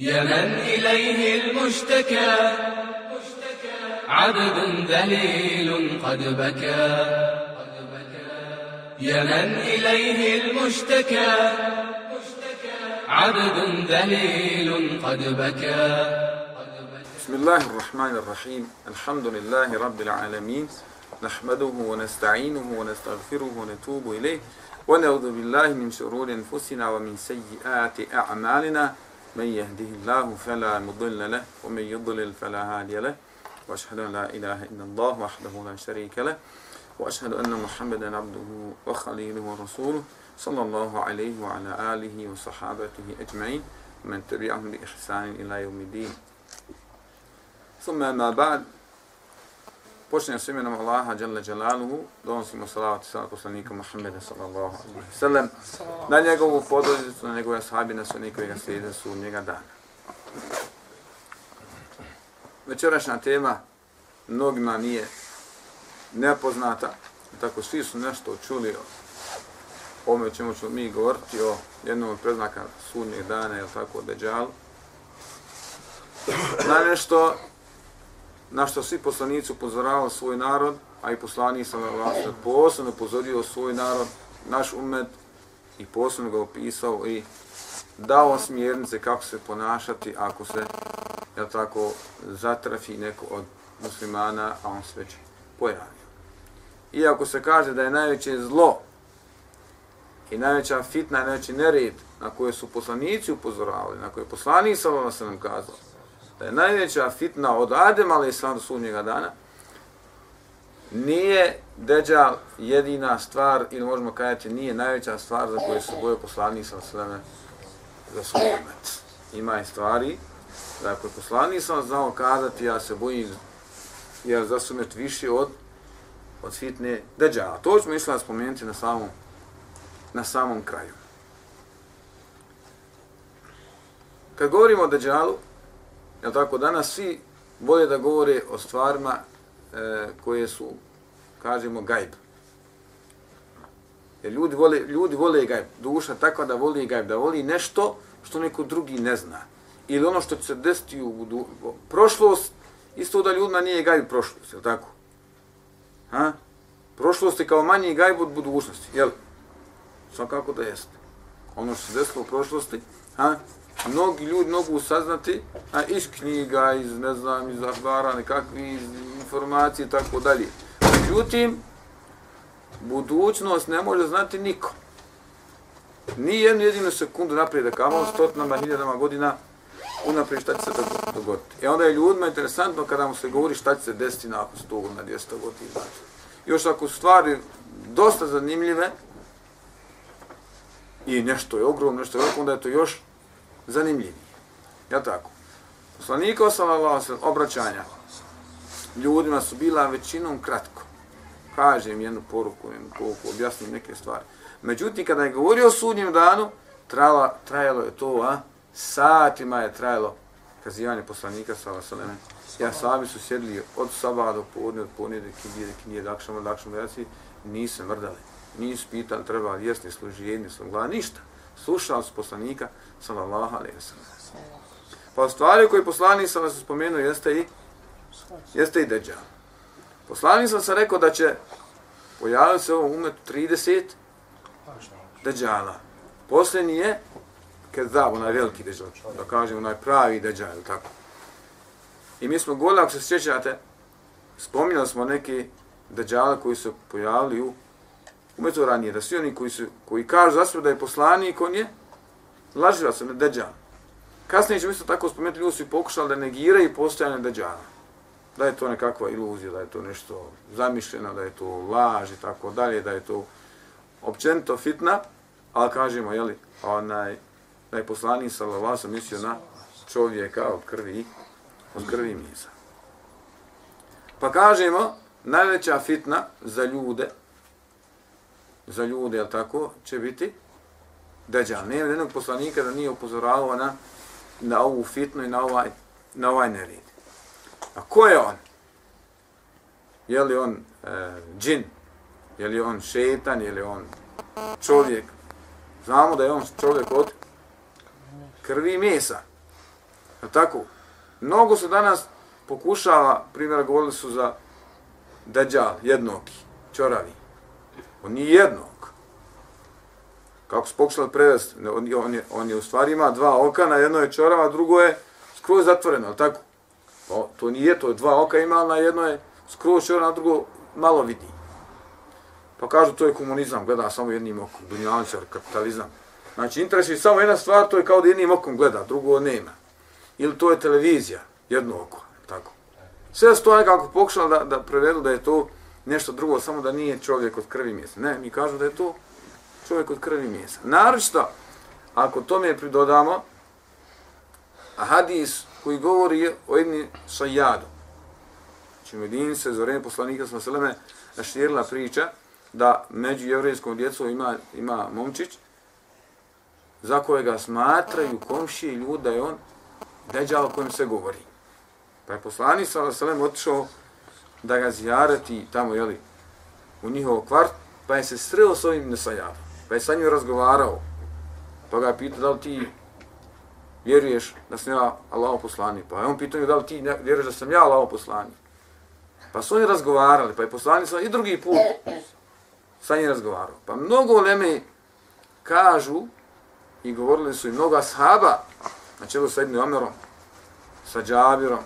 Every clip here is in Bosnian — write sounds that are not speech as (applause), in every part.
يا من إليه المشتكى. عبد ذليل قد بكى. يا من إليه المشتكى. عبد ذليل قد بكى. بسم الله الرحمن الرحيم. الحمد لله رب العالمين. نحمده ونستعينه ونستغفره ونتوب إليه. ونعوذ بالله من شرور أنفسنا ومن سيئات أعمالنا. من يهده الله فلا مضل له ومن يضلل فلا هادي له. وأشهد أن لا إله إلا الله وحده لا شريك له. وأشهد أن محمدا عبده وخليله ورسوله صلى الله عليه وعلى آله وصحابته أجمعين. من تبعهم بإحسان إلى يوم الدين. ثم ما بعد počnemo s imenom Allaha Jalla Jalaluhu, donosimo salavat i salavat poslanika Muhammeda sallallahu alaihi wa sallam, na njegovu podložicu, na njegove sahabi, na sve koji ga slijede su njega dana. Večerašnja tema mnogima nije nepoznata, tako svi su nešto čuli o ome čemu ćemo mi govoriti o jednom od preznaka sudnjeg dana, je tako, Deđalu. Na nešto na što svi poslanici upozoravali svoj narod, a i poslanik sam vas posebno upozorio svoj narod, naš umet, i posebno ga opisao i dao smjernice kako se ponašati ako se, ja tako, zatrafi neko od muslimana, a on se već pojavio. Iako se kaže da je najveće zlo i najveća fitna, najveći nered na koje su poslanici upozoravali, na koje poslanik sam vas nam kazao, da je najveća fitna od Adem, ali sam do sudnjega dana, nije Deđal jedina stvar, ili možemo kajati, nije najveća stvar za koju se boje poslanik sa sveme za svoj umet. Ima je stvari, da ako je poslanik sam znao kazati, ja se bojim, ja za sumet više od, od fitne Deđala. To ćemo išla spomenuti na samom, na samom kraju. Kad govorimo o Deđalu, Jel tako, danas svi vole da govore o stvarima e, koje su, kažemo, gajb. Jer ljudi vole, ljudi vole gajb. Duša takva da voli gajb, da voli nešto što neko drugi ne zna. Ili ono što će se desiti u budu... prošlost, isto da ljudima nije gajb prošlost, jel tako? Ha? Prošlost je kao manji gajb od budućnosti, jel? Svakako da jeste. Ono što se desilo u prošlosti, ha? Mnogi ljudi mogu saznati a, iz knjiga, iz, ne znam, iz ahbara, nekakvi iz informacije i tako dalje. Međutim, budućnost ne može znati niko. Ni jednu jedinu sekundu naprijed, da kamo stotinama, hiljadama godina, unaprijed šta će se dogoditi. E onda je ljudima interesantno kada mu se govori šta će se desiti nakon 100 godina, 200 godina. Znači. Još ako su stvari dosta zanimljive i nešto je ogromno, nešto je ogromno, onda je to još zanimljivije. Ja tako? Poslanika sallallahu alejhi obraćanja ljudima su bila većinom kratko. Kažem jednu poruku, jednu poruku, objasnim neke stvari. Međutim, kada je govorio o sudnjem danu, trajalo, trajalo je to, a? satima je trajalo kazivanje poslanika sallallahu alejhi Ja sami su sjedli od sabah do podne, od podne do kinije, do kinije, do akšama, do akšama, nisu mrdali. Nisu pitali, treba li jesni, služi jedni, služi ništa slušao su poslanika sallallahu alejhi ve sellem. Pa stvari koje poslanik sam se spomenuo jeste i jeste i Dejjal. Poslanik sam se rekao da će pojaviti se ovom umetu 30 Dejjala. Posljednji je Kezab, onaj veliki Dejjal, da kažemo onaj pravi Dejjal, tako. I mi smo govorili, ako se sjećate, spominjali smo neki Dejjala koji su pojavili u umeto ranije, da svi oni koji, su, koji kažu za sebe da je poslanik, on je laživa se, ne deđan. Kasnije ćemo isto tako spomenuti, ljudi su pokušali da negiraju postojanje deđana. Da je to nekakva iluzija, da je to nešto zamišljeno, da je to laž i tako dalje, da je to općenito fitna, ali kažemo, jeli, onaj, da je poslanik sallallahu sam mislio na čovjeka od krvi, od krvi misa. Pa kažemo, najveća fitna za ljude, za ljude, jel tako, će biti Deđal. Nema jednog poslanika da nije upozoravao na, na ovu fitnu i na ovaj, na ovaj nered. A ko je on? Je li on e, džin? Je li on šetan? Je li on čovjek? Znamo da je on čovjek od krvi i mesa. Je tako? Mnogo se danas pokušava, primjera govorili su za Deđal, jednoki, čoravi. On nije jednog. Kako se pokušali prevesti, on, on, je, on je u stvari ima dva oka, na jedno je čorava, drugo je skroz zatvoreno, tako? O, to nije to, dva oka ima, na jedno je skroz čorava, na drugo malo vidi. Pa kažu to je komunizam, gleda samo jednim okom, dunjaničar, kapitalizam. Znači, interes je samo jedna stvar, to je kao da jednim okom gleda, drugo nema. Ili to je televizija, jedno oko, tako. Sve su to nekako pokušali da, da prevedu da je to nešto drugo, samo da nije čovjek od krvi mjesa. Ne, mi kažu da je to čovjek od krvi mjesa. Naročito, ako tome pridodamo, hadis koji govori o jedni sajadu, znači Medin se za vreme poslanika sa Seleme širila priča da među jevrijskom djecom ima, ima momčić za kojega smatraju komšije ljudi da je on deđal o kojem se govori. Pa je poslanik sa Seleme otišao da ga zjarati tamo, jeli, u njihov kvart, pa je se sreo s ovim nesajadom. Pa je sa njim razgovarao. Pa ga je pitao da li ti vjeruješ da sam ja Allaho poslani. Pa je on pitao da li ti vjeruješ da sam ja Allaho poslani. Pa su oni razgovarali, pa je poslani sa i drugi put sa njim razgovarao. Pa mnogo leme kažu i govorili su i mnogo ashaba, na čelu sa Ibn Omerom, sa Džabirom,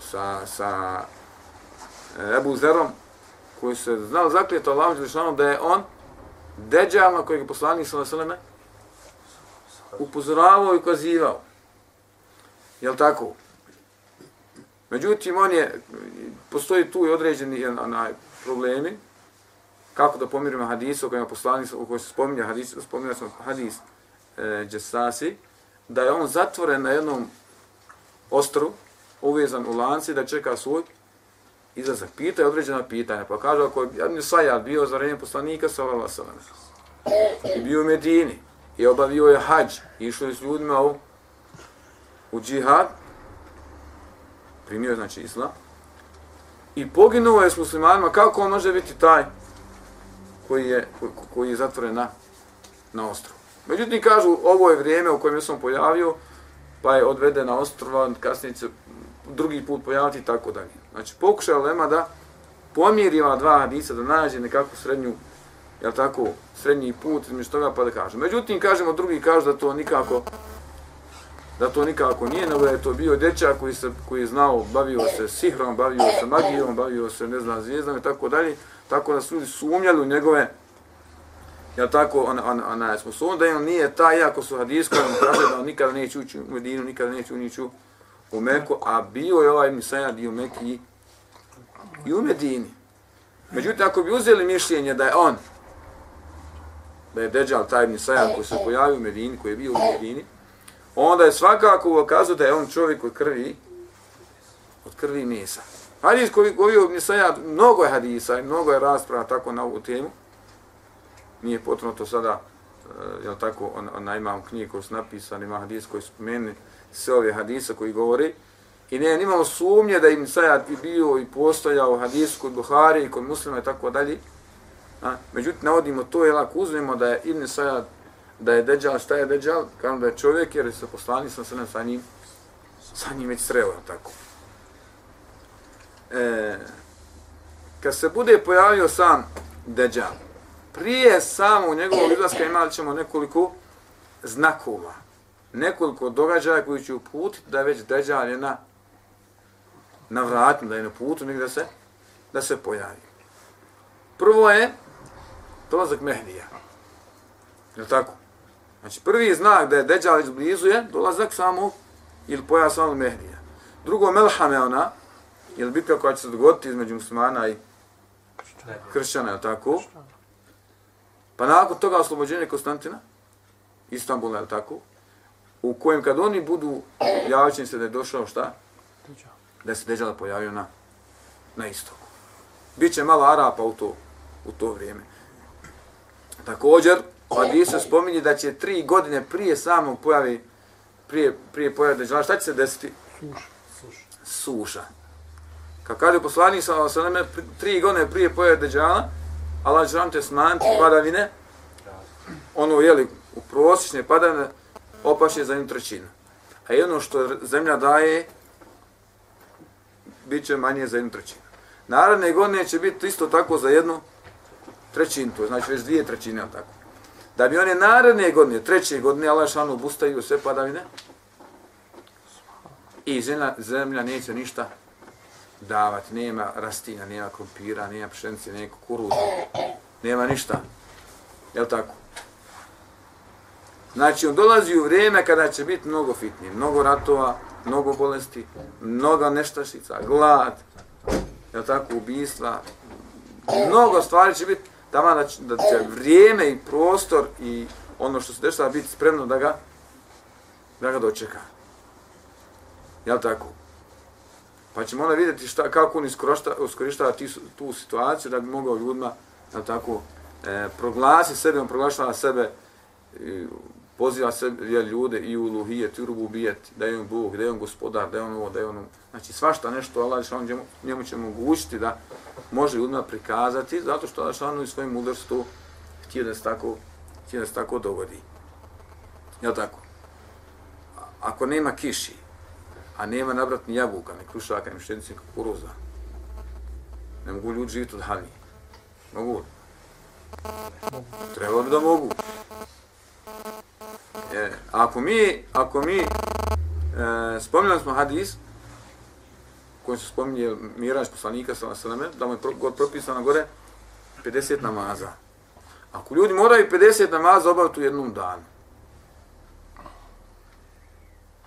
sa, sa Eh, Ebu Zerom, koji se znao zaklijeto Allahom Đelešanom da je on deđal na kojeg je poslanik sa Veseleme upozoravao i ukazivao. Jel tako? Međutim, on je, postoji tu i određeni onaj, problemi, kako da pomirimo hadisu o kojem poslanik, o kojem se spominja hadis, spominja smo hadis eh, e, Džesasi, da je on zatvoren na jednom ostru, uvezan u lanci, da čeka svoj izlazak. Pita je određena pitanja, pa kaže ako je Ibn sajad bio za vrijeme poslanika, sallallahu sallam, i bio u Medini, i obavio je hađ, i išao je s ljudima u, u džihad, primio je znači islam, i poginuo je s muslimanima, kako on može biti taj koji je, koji, koji je zatvoren na, na ostrovu. Međutim, kažu, ovo je vrijeme u kojem sam pojavio, pa je odveden na ostrova, kasnije će drugi put pojaviti i tako dalje. Znači, pokušaj Lema da pomiri ova dva hadisa, da nađe nekakvu srednju, jel tako, srednji put između toga pa da kaže. Međutim, kažemo, drugi kažu da to nikako, da to nikako nije, nego da je to bio dečak koji, se, koji je znao, bavio se sihrom, bavio se magijom, bavio se, ne znam, zvijezdom i tako dalje, tako da su ljudi sumnjali u njegove, jel tako, on, on, on, on, smo sumnjali da on nije taj, iako su hadisko, on kaže da on nikada neće ući u Medinu, nikada neće ući u u Meku, a bio je ovaj Misajad i u Meki i u Medini. Međutim, ako bi uzeli mišljenje da je on, da je Deđal taj Misajad koji se pojavio u Medini, koji je bio u Medini, onda je svakako ukazao da je on čovjek od krvi, od krvi mesa. Hadis koji govio Misajad, mnogo je hadisa i mnogo je rasprava tako na ovu temu. Nije potrebno to sada, uh, jel tako, on, on, imam knjige koje su napisane, ima hadis koji su spomenuli, sve ove hadise koji govori i ne nimao sumnje da im Sajad i bio i postojao hadis kod Buhari i kod muslima i tako dalje. A, međutim, navodimo to jel lako, uzmemo da je Ibn Sajad, da je Deđal, šta je Deđal? Kao da je čovjek jer se poslani sam se sa njim, sa njim već sreo, tako. E, kad se bude pojavio sam Deđal, prije samo njegovog izlaska imali ćemo nekoliko znakova nekoliko događaja koji će uputiti da je već Deđal je na, na vratima, da je na putu da se, da se pojavi. Prvo je dolazak Mehdija. Je tako? Znači prvi znak da je Deđal već blizu je dolazak samo ili pojav samo Mehdija. Drugo, Melhame ona, je li bitka koja će se dogoditi između muslimana i kršćana, je tako? Pa nakon toga oslobođenje Konstantina, Istanbul, je tako? U kojem kad oni budu, javit se da je došao šta? Da se Deđala pojavio na, na istoku. Biće malo Arapa u to, u to vrijeme. Također, Hadisa spominje da će tri godine prije samog pojavi, prije, prije pojave Deđala, šta će se desiti? Suša. Suša. Kad kaže poslanik sa Osaleme, tri godine prije pojave Deđala, Allah će vam te smanjiti padavine, ono, jeli, u prosječne padavine, opaše za jednu trećinu. a jedno što zemlja daje, bit će manje za jednu trećinu. Naravne godine će biti isto tako za jednu trećinu, to znači već dvije trećine, tako. Da bi one naredne godine, treće godine, Allah šanu sve padavine, i zemlja, zemlja neće ništa davati, nema rastina, nema krompira, nema pšenice, nema kukuruza, nema ništa. Jel tako? Znači, on dolazi u vrijeme kada će biti mnogo fitni, mnogo ratova, mnogo bolesti, mnogo neštašica, glad, je tako, ubijstva, mnogo stvari će biti, tamo da će, da će vrijeme i prostor i ono što se dešava biti spremno da ga, da ga dočeka. Je tako? Pa ćemo onda vidjeti šta, kako on iskorištava tu situaciju da bi mogao ljudima, je tako, e, proglasi sebe, on proglašava sebe, e, poziva se ja, ljude i u luhijet, i u rububijet, da je on Bog, da je on gospodar, da je on ovo, da je on ovo. Znači svašta nešto Allah Žešanu njemu, njemu će mogućiti da može ljudima prikazati, zato što Allah Žešanu u svojim mudrstvu htio da se tako, htio da se tako dogodi. Jel tako? Ako nema kiši, a nema nabrat ni jabuka, ni krušaka, ni šćenice, ni kukuruza, ne mogu ljudi živjeti od hani. Mogu li? Trebalo bi da mogu. E, ako mi, ako mi, e, spominjali smo hadis, koji se spominje Miraž poslanika sa Veseleme, da mu je pro, propisano gore 50 namaza. Ako ljudi moraju 50 namaza obaviti u jednom danu,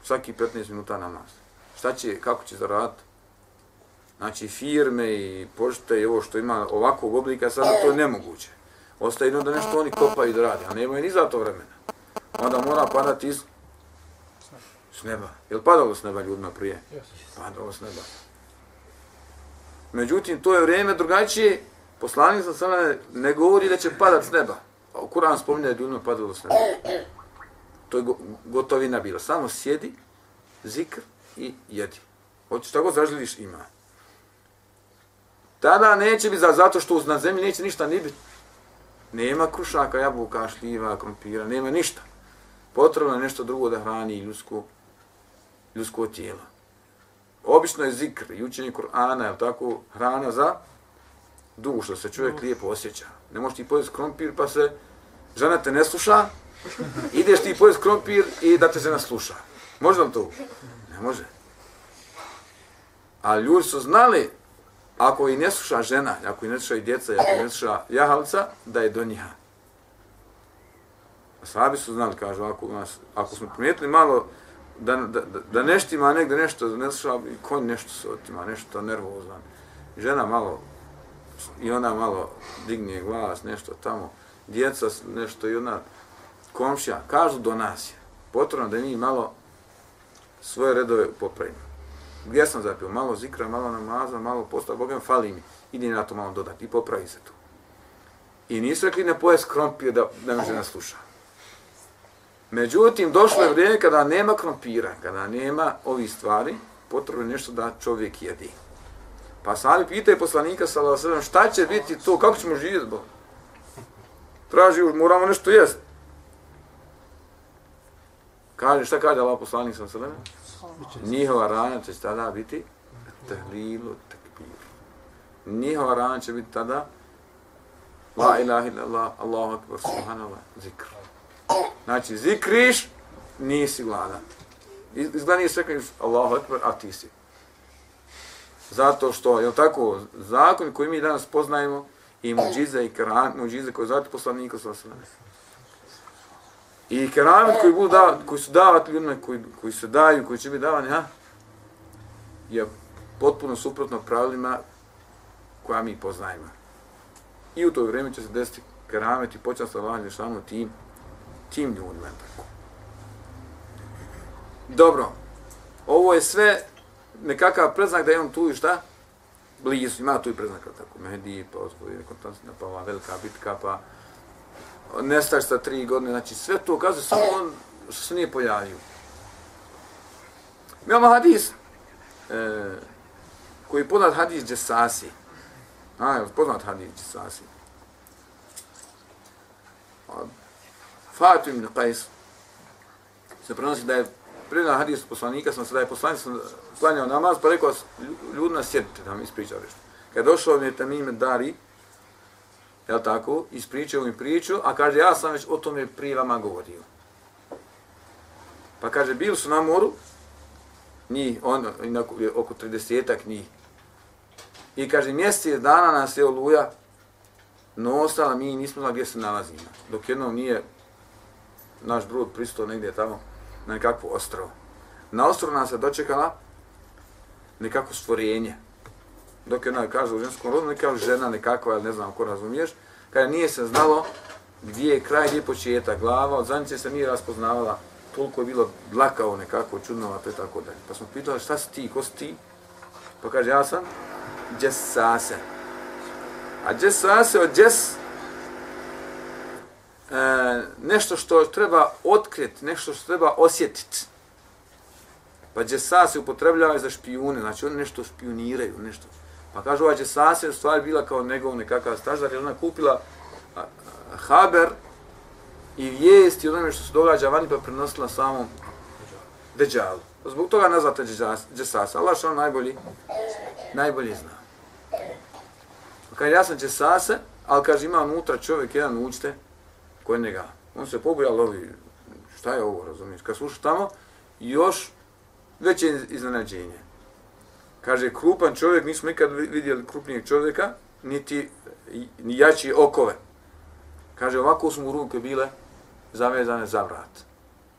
svaki 15 minuta namaz, šta će, kako će zaraditi? Znači firme i pošte i ovo što ima ovakvog oblika, sada to je nemoguće. Ostaje jedno da nešto oni kopaju i da radi, a nemaju ni za to vremena onda mora padati iz s neba. Je li padalo s neba ljudima prije? Padalo s neba. Međutim, to je vrijeme drugačije. Poslanik sa sada ne govori da će padat s neba. U Kur'an spominje da ljudima padalo s neba. To je gotovina bila. Samo sjedi, zikr i jedi. Hoćeš tako zaželiš ima. Tada neće biti zato što na zemlji neće ništa ni biti. Nema krušaka, jabuka, šljiva, krompira, nema ništa potrebno je nešto drugo da hrani ljudsko, ljudsko tijelo. Obično je zikr i učenje Kur'ana, je tako, hrana za dušu, se čovjek lijepo osjeća. Ne možeš ti pojesti krompir pa se žena te ne sluša, ideš ti pojesti krompir i da te žena sluša. Može li to? Ne može. A ljudi su znali, ako i ne sluša žena, ako i ne sluša i djeca, ako i ne sluša jahalca, da je do njiha. Sahabi su znali, kažu, ako, nas, ako smo primijetili malo da, da, da nešto ima negde nešto, ne sluša, i konj nešto se otima, nešto nervozan. Žena malo, i ona malo digne glas, nešto tamo, djeca nešto i ona komšija, kažu do nas je. Potrebno da mi malo svoje redove popravimo. Gdje sam zapio? Malo zikra, malo namaza, malo posta, Bogem, fali mi. Idi na to malo dodati i popravi se tu. I nisu rekli ne pojest krompije da, da me žena sluša. Međutim, došlo je vrijeme kada nema krompira, kada nema ovih stvari, potrebno je nešto da čovjek jedi. Pa sami pitaju poslanika sallallahu šta će biti to, kako ćemo živjeti, bo? Traži, moramo nešto jest. Kaže, šta kaže Allah poslanik sallallahu Njihova rana će tada biti tehlilu tekbir. Njihova rana će biti tada La ilaha illallah, Allahu akbar, subhanallah, zikr. Znači, zikriš, nisi gladan. Izgleda nije sve Allahu Ekber, a ti si. Zato što, je tako, zakon koji mi danas poznajemo, i muđize i keram, muđize koje zavati poslanika sa sve. I keramet koji, budu davat, koji su davati ljudima, koji, koji se daju, koji će biti davani, ha? je potpuno suprotno pravilima koja mi poznajemo. I u to vrijeme će se desiti keramet i početi sa Allah Žešanu tim tim ljudima. Tako. Dobro, ovo je sve nekakav preznak da je on tu i šta? Blizu, ima tu i preznak, tako, Mehdi, pa ospovi, Konstantina, pa ova velika bitka, pa nestaš sa tri godine, znači sve to ukazuje, samo on što se nije pojavio. Mi imamo hadis, e, koji je poznat hadis Džesasi. A, je poznat hadis Džesasi. Fatim ibn Qais se prenosi da je predan hadis poslanika, sam se da je poslanik sam klanjao namaz, pa rekao ljudna sjedite da mi ispričao nešto. Kad je došao mi je Tamim Dari, jel tako, ispričao mi priču, a kaže, ja sam već o tome prije vama govorio. Pa kaže, bili su na moru, njih, on, oko 30-ak njih. I kaže, mjesec dana nas je oluja nosala, mi nismo znali gdje se nalazimo. Dok jednom nije naš brod pristao negdje tamo na nekakvu ostrovo. Na ostrovo nas je dočekala nekako stvorenje. Dok je ona kaže u ženskom rodu, neka žena nekakva, ali ne znam ko razumiješ, kada nije se znalo gdje je kraj, gdje je početak glava, od zadnjice se nije raspoznavala, toliko je bilo dlakao nekako, čudnovato i tako dalje. Pa smo pitali šta si ti, ko si ti? Pa kaže, ja sam Džesase. A Džesase od Džes, E, nešto što treba otkriti, nešto što treba osjetiti. Pa Džesase upotrebljava za špijune, znači oni nešto špioniraju, nešto. Pa kaže, ova Džesase u stvari bila kao njegov nekakav stažar, jer ona kupila haber i vijesti onome što se događa vani, pa prenosila samom Deđalu. Pa zbog toga nazvate Džesase. Allah što on najbolji, najbolji zna. Pa kaže, ja sam Džesase, ali kaže, ima unutra čovjek, jedan učite, kod njega. On se pobija, ali ovi, šta je ovo, razumiješ? Kad sluša tamo, još veće iznenađenje. Kaže, krupan čovjek, nismo nikad vidjeli krupnijeg čovjeka, niti ni jači okove. Kaže, ovako su mu ruke bile zavezane za vrat.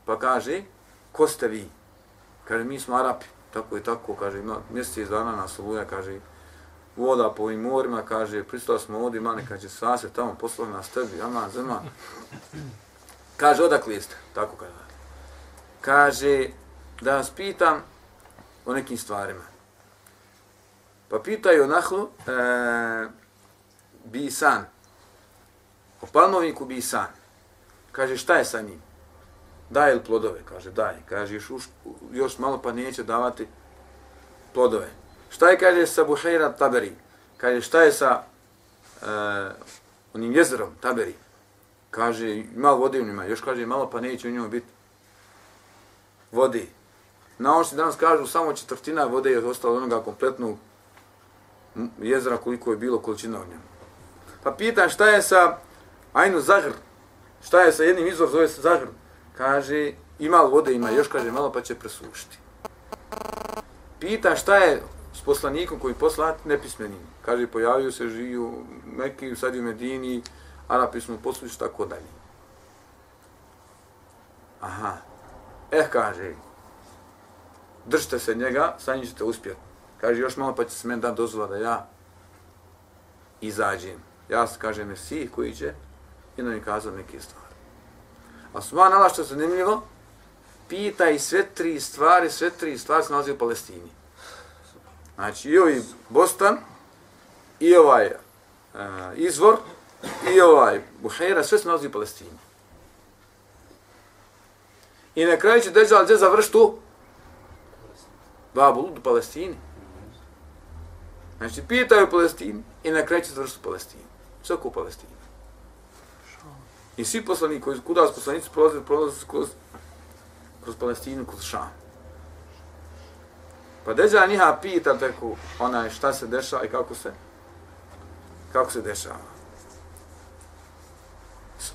Pa kaže, ko ste vi? Kaže, mi smo Arapi. Tako i tako, kaže, ima mjesec dana na Soluja, kaže, voda po ovim morima, kaže, pristali smo ovdje, mani, kaže, sva se tamo poslali nas tebi, ama, zema. Kaže, odakle ste? Tako kaže. Kaže, da vas pitam o nekim stvarima. Pa pitaju Nahlu, e, Bisan, o palmovniku Bisan. Kaže, šta je sa njim? Daje li plodove? Kaže, daj. Kaže, još, još malo pa neće davati plodove. Šta je, kaže, sa Buhajra Taberi? Kaže, šta je sa uh, onim jezerom Taberi? Kaže, malo vode u njima. Još kaže, malo pa neće u njima biti vode. Na ono što danas kažu, samo četvrtina vode je ostala od onoga kompletnog jezera koliko je bilo količina u njemu. Pa pitan šta je sa Ajnu Zahr? Šta je sa jednim izvor, zove se Zahr? Kaže, ima vode, ima još, kaže, malo pa će presušiti. Pita šta je poslanikom koji poslat nepismenim. Kaže, pojavio se, žiju, neki sad u Medini, Arapi smo poslušali, tako dalje. Aha. Eh, kaže, držite se njega, sad ćete uspjeti. Kaže, još malo pa će se meni dan dozvola da ja izađem. Ja se kaže Mesih koji će i nam je kazao neke stvari. A sman Allah što je zanimljivo, pita i sve tri stvari, sve tri stvari se nalazi u Palestini. Znači i ovaj Bostan, i ovaj uh, izvor, i ovaj Buhera, sve se nalazi u Palestini. I na kraju će Dejjal gdje završiti u Babul, u Palestini. Znači, pitaju u Palestini i na kraju će završiti u Palestini. Sve u Palestini. I svi poslani koji kuda su poslanici prolaze, prolaze kroz, kroz Palestinu, kroz Šam. Pa Deđa njiha pita teku onaj šta se dešava i kako se kako se dešava.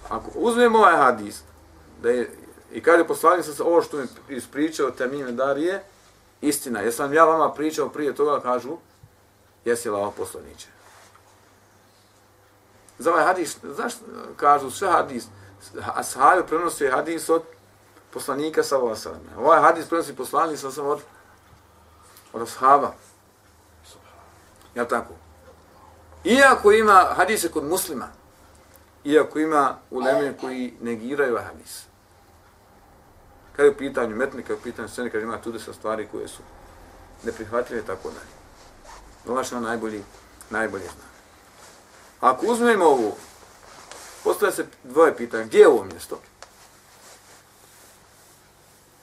Ako uzmemo ovaj hadis, da je, i je poslanik se ovo što mi ispričao Temime Darije, istina. Jesam ja vama pričao prije toga, kažu, jesi li ovo poslaniće. Za ovaj hadis, znaš, kažu sve hadis, ashabi prenosi hadis od poslanika sa Vasalem. Ovaj hadis prenosi poslanik sa sam od, od ashaba. Ja tako? Iako ima hadise kod muslima, iako ima uleme koji negiraju hadis. Kad je u pitanju metnika, kad je u pitanju scene, kaže ima tu sa stvari koje su neprihvatljive, tako dalje. Allah najbolji, najbolji zna. Ako uzmemo ovu, postoje se dvoje pitanja, gdje je ovo mjesto?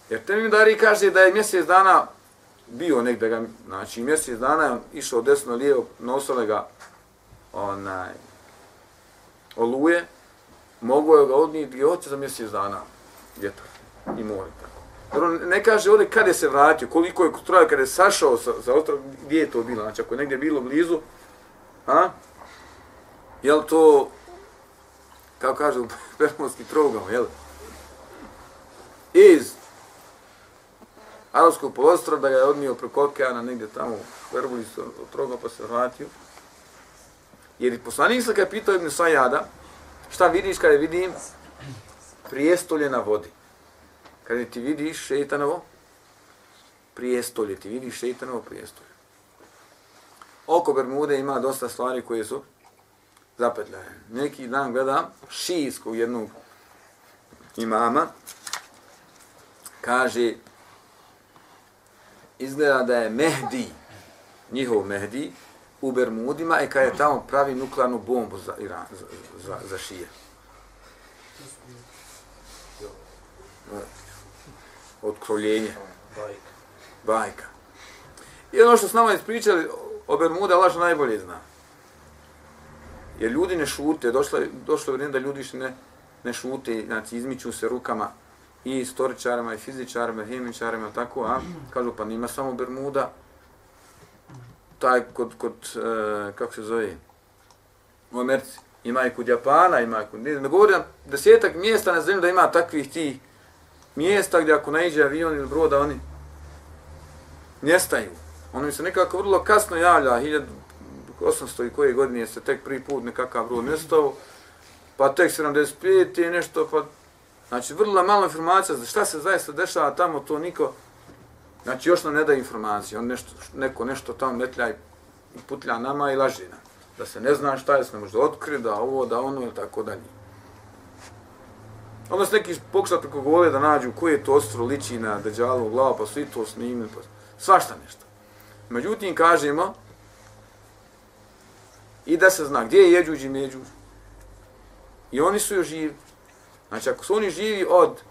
Jer Temim Dari kaže da je mjesec dana bio negde ga, znači mjesec dana je išao desno lijevo, nosile ga onaj, oluje, mogu je ga odnijeti gdje hoće za mjesec dana vjetar i more. Tako. Jer on ne kaže ovdje kada je se vratio, koliko je troja kada je sašao sa, sa ostrog, gdje je to bilo, znači ako je negdje bilo blizu, a? Je li to, kao kažu, (laughs) permonski trogao, je li? Iz Arabskog polostra da ga je odnio preko okeana negdje tamo u Verbuli se trogao pa se vratio. Jer i poslanik se kada je pitao Ibn Sajada, šta vidiš kada vidim prijestolje na vodi? Kada ti vidiš šeitanovo prijestolje, ti vidiš šeitanovo prijestolje. Oko Bermude ima dosta stvari koje su zapetljaju. Neki dan gledam šijskog jednog imama, kaže, izgleda da je Mehdi, njihov Mehdi, u Bermudima i kada je tamo pravi nuklearnu bombu za, Iran, za, za, za šije. Otkrovljenje. Bajka. Bajka. I ono što s nama ispričali o Bermuda, Allah najbolje zna. Jer ljudi ne šute, došlo, došlo vrijeme da ljudi ne, ne šute, znači izmiču se rukama i istoričarima, i fizičarima, i hemičarima, tako, a? Kažu pa nima samo Bermuda, taj kod, kod e, kako se zove, u Americi, ima i kod Japana, ima i kod, ne, ne govorim desetak mjesta na zemlji da ima takvih tih mjesta gdje ako naiđe avion ili broda, oni nestaju. Ono mi se nekako vrlo kasno javlja, 1800 i koje godine se tek prvi put nekakav brod nestao, pa tek 75 i nešto, pa Znači, vrlo malo informacija za šta se zaista dešava tamo, to niko, znači, još nam ne da informacije. On nešto, neko nešto tamo metlja i putlja nama i laži nam. Da se ne zna šta je, se ne možda otkri, da ovo, da ono, ili tako dalje. Onda se neki pokušali preko gole da nađu koje je to ostro liči na deđalu u glavu, pa svi to snimili, pa svašta nešto. Međutim, kažemo, i da se zna gdje je jeđuđ i međuđ. I oni su još živi. Znači, ako su oni živi od,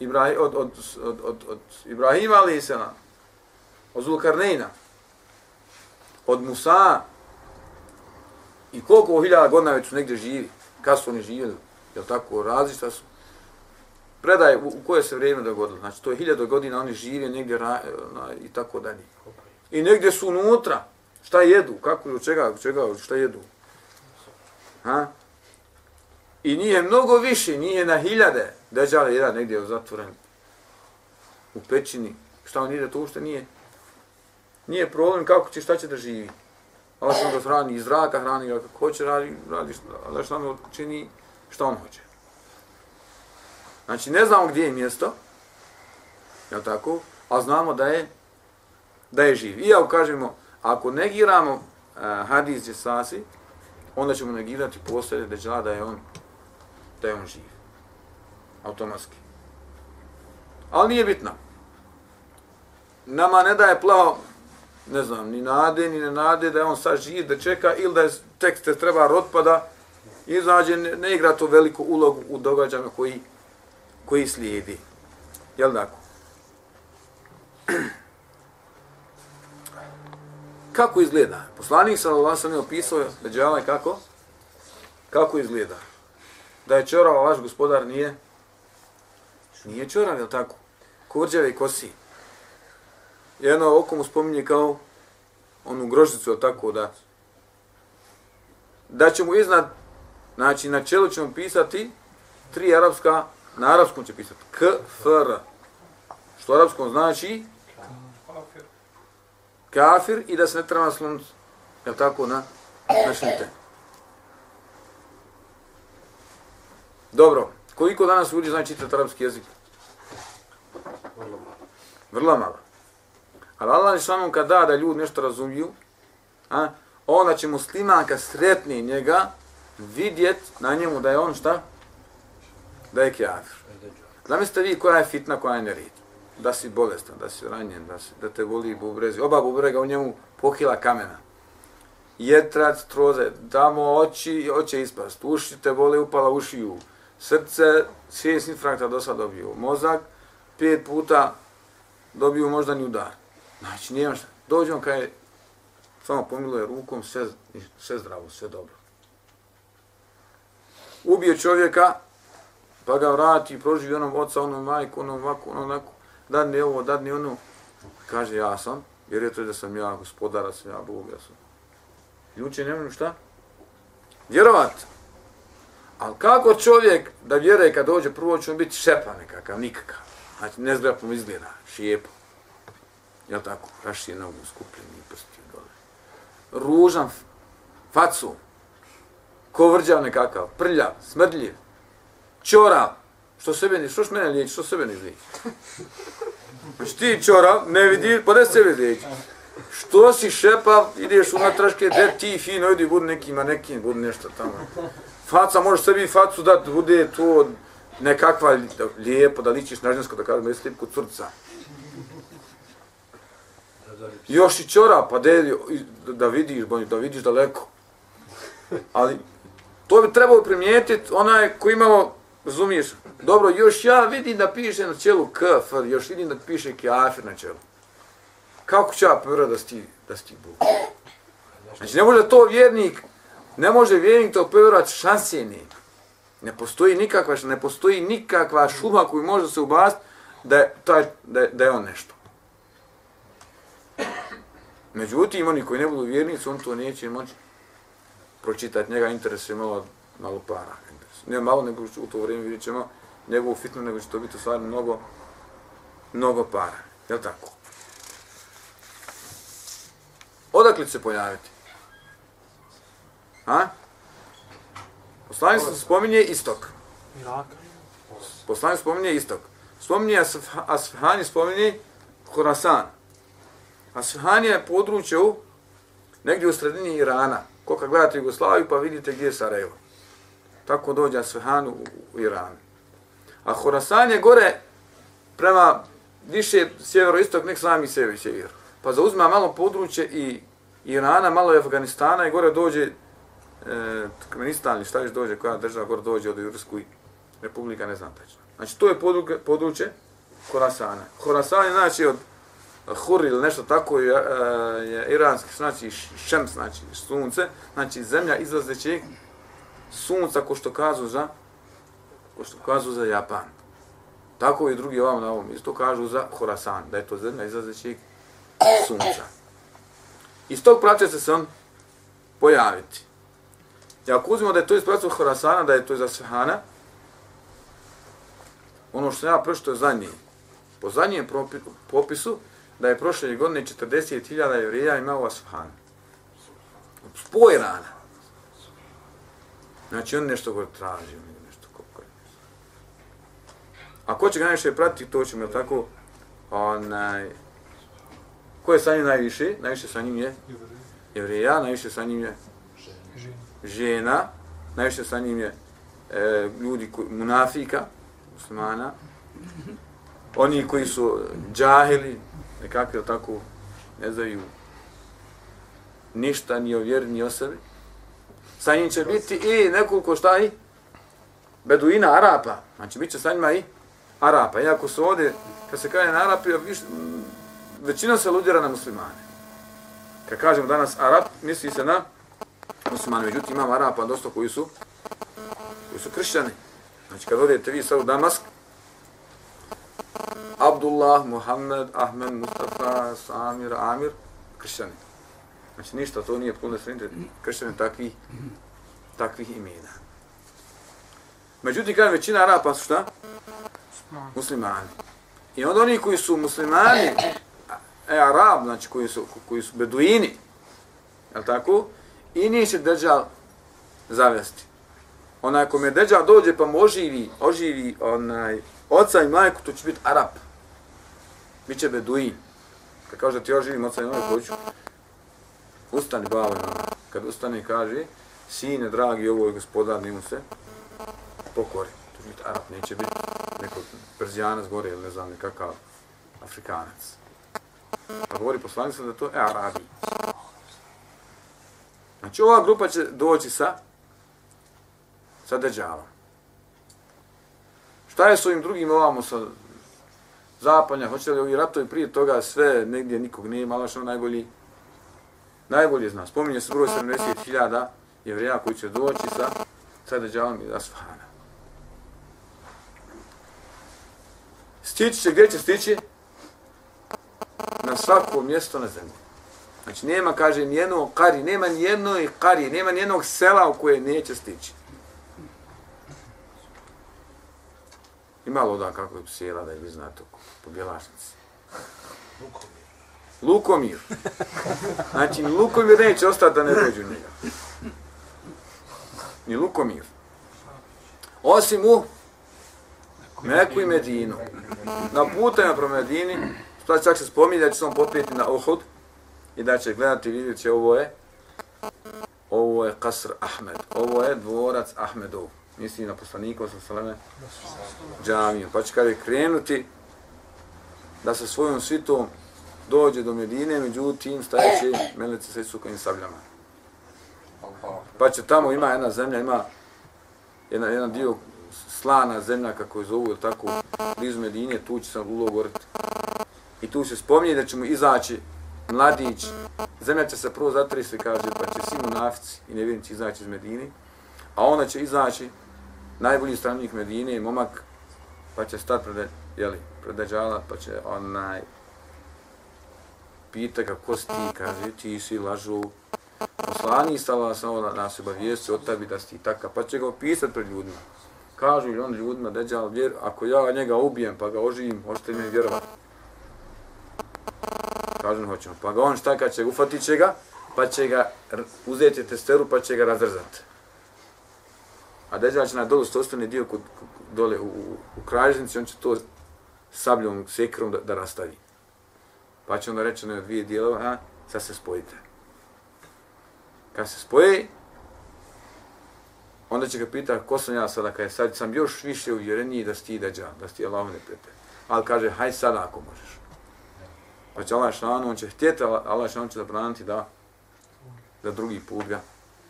Ibrahi, od, od, od, od, od Ibrahima ali se od Zulkarnejna, od Musa, i koliko hiljada godina već su negdje živi, kad su oni živjeli, jel tako, različita su. Predaje u, u koje se vrijeme dogodilo, znači to je hiljada godina oni žive negdje ra, na, i tako dalje. I negdje su unutra, šta jedu, kako, od čega, od čega, šta jedu. Ha? I nije mnogo više, nije na hiljade. Deđale jedan negdje zatvoren u pećini. Šta on ide, to ušte nije. Nije problem kako će, šta će da živi. Allah što ga hrani iz zraka, hrani ga kako hoće, radi, radi šta, ali što on čini, šta on hoće. Znači, ne znamo gdje je mjesto, je tako? A znamo da je, da je živ. I ako kažemo, ako negiramo uh, hadis Jesasi, onda ćemo negirati posljednje deđala da je on da je on živ. Automatski. Ali nije bitno. Nama ne daje plavo, ne znam, ni nade, ni ne nade da je on sad živ, da čeka, ili da je tekst te treba rotpada, izađe, ne, ne igra to veliku ulogu u događajima koji, koji slijedi. Jel tako? (clears throat) kako izgleda? Poslanik sallallahu alejhi ve sellem opisao Beđala kako? Kako izgleda? Da je čorav vaš gospodar nije nije čorav, je tako? Kurđave i kosi. Jedno oko mu spominje kao onu grožicu, je tako, da da će mu iznad, znači na čelu ćemo pisati tri arapska, na arapskom će pisati K, F, R. Što arapskom znači? Kafir. Kafir i da se ne treba sluniti, je tako, na, na šnite. Dobro, koliko danas ljudi znači čitati arapski jezik? Vrlo malo. Vrlo malo. Ali Allah je samo kad da da ljudi nešto razumiju, a, onda će musliman kad sretni njega vidjet na njemu da je on šta? Da je kjafir. Zamislite vi koja je fitna, koja je nerit. Da si bolestan, da si ranjen, da, si, da te voli bubrezi. Oba bubrega u njemu pokila kamena jetrac, troze, damo oči, oče ispast, uši te vole upala ušiju, srce, šest infrakta do sad dobiju, mozak, pet puta dobiju moždani udar. Znači, nije šta. Dođemo kaj je, samo pomiluje rukom, sve, sve zdravo, sve dobro. Ubije čovjeka, pa ga vrati, proživi onom oca, onom majku, onom ovako, onom onako. dadne ovo, dadni ono. Kaže, ja sam, jer je to da sam ja gospodar, sam ja Bog, ja sam. Ljuče ne mogu šta? Vjerovat. Ali kako čovjek da vjeruje kad dođe prvo će on biti šepa nekakav, nikakav. Znači, nezgrapno izgleda, šijepo. Jel tako? Raši je nogu skupljeni prsti dole. Ružan facu. Kovrđav nekakav, prljav, smrdljiv. Čorav. Što sebe ne, što mene liječi, što sebe ne liječi? Znači ti čorav, ne vidi, pa da sebe liječi. Što si šepav, ideš u natraške, de ti fino, idi, budu nekima, nekim, budu nešto tamo. Faca, možeš sebi facu dati, bude to nekakva lijepo, da ličiš na žensko, da kažemo, jesi slipku curca. Još i čora, pa de, da vidiš, da vidiš daleko. Ali to bi trebalo primijetiti onaj koji imamo, razumiješ, dobro, još ja vidim da piše na čelu kafir, još vidim da piše kafir na čelu. Kako će ja povjerati da si ti, da si ti Bog? Znači, ne može to vjernik, ne može vjernik to povjerati šanse ne. Ne postoji nikakva, ne postoji nikakva šuma koju može se ubaciti da je, taj, da je, da je on nešto. Međutim, oni koji ne budu vjernici, on to neće moći pročitati. Njega interesuje malo, malo para. Ne malo, nego u to vrijeme vidjet ćemo njegovu fitnu, nego će to biti stvarno mnogo, mnogo para. Je tako? Odakle će se pojaviti? Ha? Poslanik spominje istok. Poslanik spominje istok. Spominje Asfahani, spominje Khorasan. Asfahani je područje u negdje u sredini Irana. Ko kad gledate Jugoslaviju pa vidite gdje je Sarajevo. Tako dođe Asfahan u, u Iran. A Khorasan je gore prema više sjevero-istok, nek sami sebi sjever. Pa zauzma malo područje i Irana, malo je Afganistana i gore dođe e, Turkmenistan ili šta još dođe, koja država gore dođe od Jursku i Republika, ne znam tačno. Znači, to je područje, područje Khorasana. Khorasan je znači od Hur ili nešto tako je, e, je iranski, znači šem, znači sunce, znači zemlja izlazećeg sunca, ko što kazu za, ko što kazu za Japan. Tako i drugi ovam na ovom isto kažu za Khorasan, da je to zemlja izlazećeg sunca. Iz tog pravca će se on pojaviti. I ako uzmemo da je to iz pravca Khorasana, da je to iz Asfahana, ono što ja prošto je zadnji, po zadnjem popisu, da je prošle godine 40.000 jevrija imao. Spoj rana. Znači on nešto gore traži, on nešto kako. A ko će ga najviše pratiti, to ćemo, tako, onaj, Ko je sa njim najviše? Najviše sa njim je jevrija, najviše sa njim je žena, žena, najviše sa njim je e, ljudi, koji, munafika, muslimana, oni koji su džahili, nekakve tako, ne znaju ništa ni o vjeri, ni o sebi. Sa njim će biti i nekoliko šta i beduina, Arapa. Znači, bit će sa njima i Arapa. Iako su ovdje, kad se kaže na Arapi, viš, većina se ludira na muslimane. Kad kažemo danas Arap, misli se na muslimani, Međutim, imamo Arapa dosta koji su koji su kršćani. Znači, kad odete vi sad u Damask, Abdullah, Muhammed, Ahmed, Mustafa, Samir, Amir, kršćani. Znači, ništa, to nije puno sredite kršćani takvih, takvih imena. Međutim, kada većina Arapa su šta? Muslimani. I onda oni koji su muslimani, e, Arab, znači koji su, koji su beduini, je tako? I nije se Dejjal zavesti. Onaj kom je Dejjal dođe pa oživi, oživi onaj, oca i majku, to će biti Arab. Biće beduin. Kad kaže da ti oživim oca i majku, hoću. Ustani, bavo kad ustane kaže, sine, dragi, ovo je gospodar, nimu se pokori. To će biti Arab, neće biti neko Perzijanac gore ili ne znam, nekakav Afrikanac. A govori poslanik da to je Arabi. Znači ova grupa će doći sa sa Deđalom. Šta je s ovim drugim ovamo sa zapanja? Hoće li ovi ratovi prije toga sve negdje nikog nema, malo što najbolji? Najbolje zna. Spominje se broj 70.000 jevrija koji će doći sa sa Deđalom i Asfahana. Stići će, gdje će stići? na svako mjesto na zemlji. Znači, nema, kaže, nijednog kari, nema nijednog kari, nema nijednog sela u koje neće stići. Ima loda kako je sjela da je vi znate po Bjelašnici? Lukomir. Lukomir. Znači, ni Lukomir neće ostati da ne dođu njega. Ni Lukomir. Osim u Meku i Medinu. Na putanju pro Medini, što čak se spominje da će se on popijeti na Uhud i da će gledati i vidjeti ovo je ovo je Kasr Ahmed, ovo je dvorac Ahmedov misli na poslanika sa Saleme džamiju. Pa će kada krenuti da sa svojom svitom dođe do Medine, međutim stajeće meleci sa Isukovim sabljama. Pa će tamo ima jedna zemlja, ima jedna, jedan dio slana zemlja, kako je zovu, tako, blizu Medine, tu će se ulogoriti. I tu se spominje da ćemo izaći mladić, zemlja će se prvo zatrisi, kaže, pa će svi munafici i nevjernici izaći iz Medine, a ona će izaći najbolji stranik Medine, momak, pa će stati pred, jeli, pred Dajjala, pa će onaj pita ga ko si ti, kaže, ti si lažu, poslani stala sam ona na obavijesti od tebi da si taka, pa će ga opisati pred ljudima. Kažu li on ljudima, Deđal, vjer, ako ja njega ubijem pa ga oživim, hoćete mi vjerovati. Kažem, hoćemo. Pa ga on šta kad će, ufatit će ga, pa će ga uzeti testeru, pa će ga razrzati a Deđal će na dolu stostani dio kod, dole u, u, u kražnici, on će to sabljom, sekrom da, da rastavi. Pa će onda reći na dvije dijelova, a sad se spojite. Kad se spoje, onda će ga pita ko sam ja sada, kada sad sam još više uvjereniji da si ti Deđal, da si ti Allah ne. Ali kaže, haj sada ako možeš. Pa će Allah šanu, on će htjeti, Allah šanu će zabraniti da, da drugi put ga,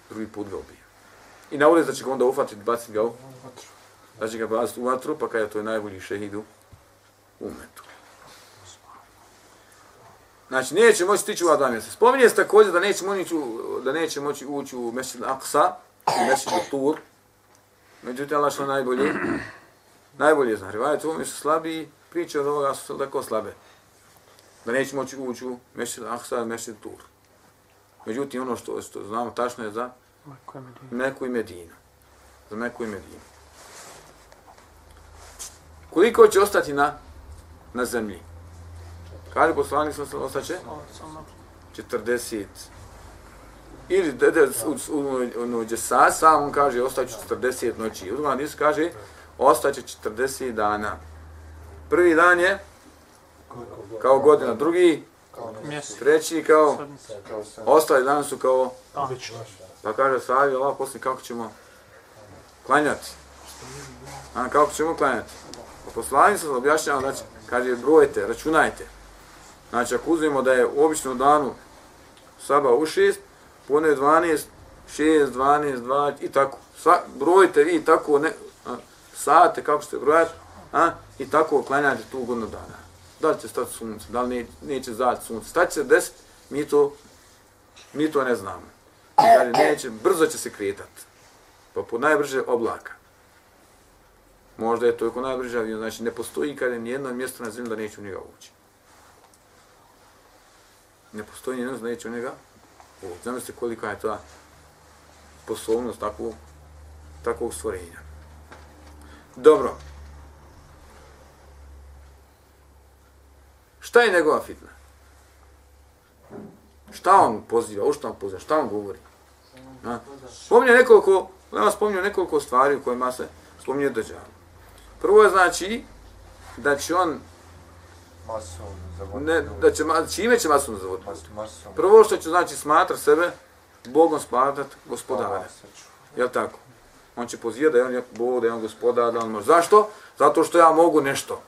drugi put ga ubije. I na ulicu će ga onda ufatiti, baciti ga u vatru. Da će ga baciti u vatru, pa kada je to je najbolji šehid u umetu. Znači, neće moći stići u ova dva mjesta. Spominje se također da neće moći, da neće moći ući u Mešćid Aksa, u Mešćid Tur. Međutim, Allah što najbolje, najbolje zna. Rivajet u su slabiji, priče od ovoga su tako slabe. Da neće moći ući u Mešćid Aksa, Mešćid Tur. Međutim, ono što, što znamo tačno je za Meku i Medinu. Za Meku i Medinu. Koliko će ostati na, na zemlji? Kaže poslanik sam ostaće? 40. Ili dede, u, u, u, u, u sam on kaže ostaće 40 noći. U drugom hadisu kaže ostaće 40 dana. Prvi dan je kao godina, drugi treći kao ostali dan su kao Pa kaže sahabi, Allah poslije kako ćemo klanjati. A kako ćemo klanjati? Pa poslani se objašnjava, znači, kaže, brojite, računajte. Znači, ako uzmemo da je u običnom danu saba u šest, pone 12, 6, 12, 2, i tako. Sva, brojite vi tako, ne, a, sate, kako ćete brojati, a, i tako klanjate tu godinu dana. Da li će stati sunce, da li ne, neće zaći sunce. Stati će deset, mi to, mi to ne znamo. Kaže, neće, brzo će se kretati, Pa po najbrže oblaka. Možda je to oko najbrže avion. Znači, ne postoji kada je nijedno mjesto na zemlji da neće u njega ući. Ne postoji nijedno da neće u njega ući. Znam se kolika je ta poslovnost takvog, takvog stvorenja. Dobro. Šta je njegova fitna? Šta on poziva? U šta on poziva? Šta on govori? Spominje nekoliko, nema spominje nekoliko stvari u kojima se spominje Dajjal. Prvo je znači da će on ne, da će, čime će masom zavoditi? Prvo što će znači smatra sebe Bogom smatrat gospodara. Je li tako? On će pozivati da je on Bog, da je on gospodar, da on može. Zašto? Zato što ja mogu nešto.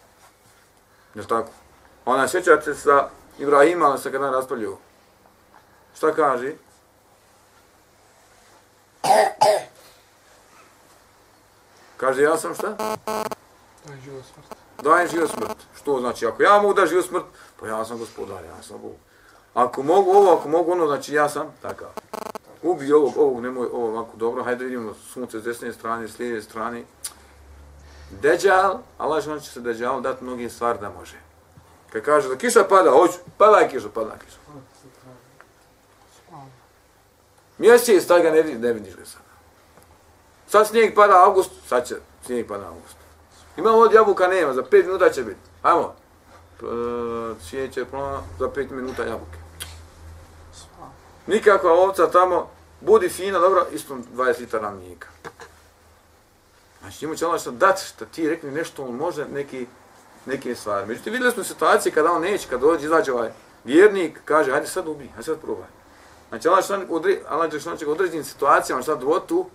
Je li tako? Ona sjećate sa Ibrahima, ali se kada raspravljaju. Šta kaže? Kaže, ja sam šta? Dajem život smrt. Dajem život smrt. Što znači, ako ja mogu da život smrt, pa ja sam gospodar, ja sam Bog. Ako mogu ovo, ako mogu ono, znači ja sam takav. Ubi ovog, ovog, nemoj ovo ovako dobro, hajde vidimo sunce s desne strane, s lijeve strane. Deđal, Allah će se deđal dati mnogi stvari da može. Kad kaže da kiša pada, hoću, pada je kiša, pada je kiša. Mjesec, taj ga ne, vidiš, ne vidiš ga sada. Sad snijeg pada august, sad će snijeg pada august. Imamo od jabuka, nema, za 5 minuta će biti. Ajmo. Svijeće plana, za 5 minuta jabuke. Nikakva ovca tamo, budi fina, dobro, ispom 20 litara mlijeka. Znači, njemu će ono što dati, što ti rekli nešto, on može neki, neke stvari. Međutim, vidjeli smo situacije kada on neće, kada dođe, izađe ovaj vjernik, kaže, hajde sad ubi, hajde sad probaj. Znači, Allah što odre, Allah što će određenim situacijama, šta dvotu,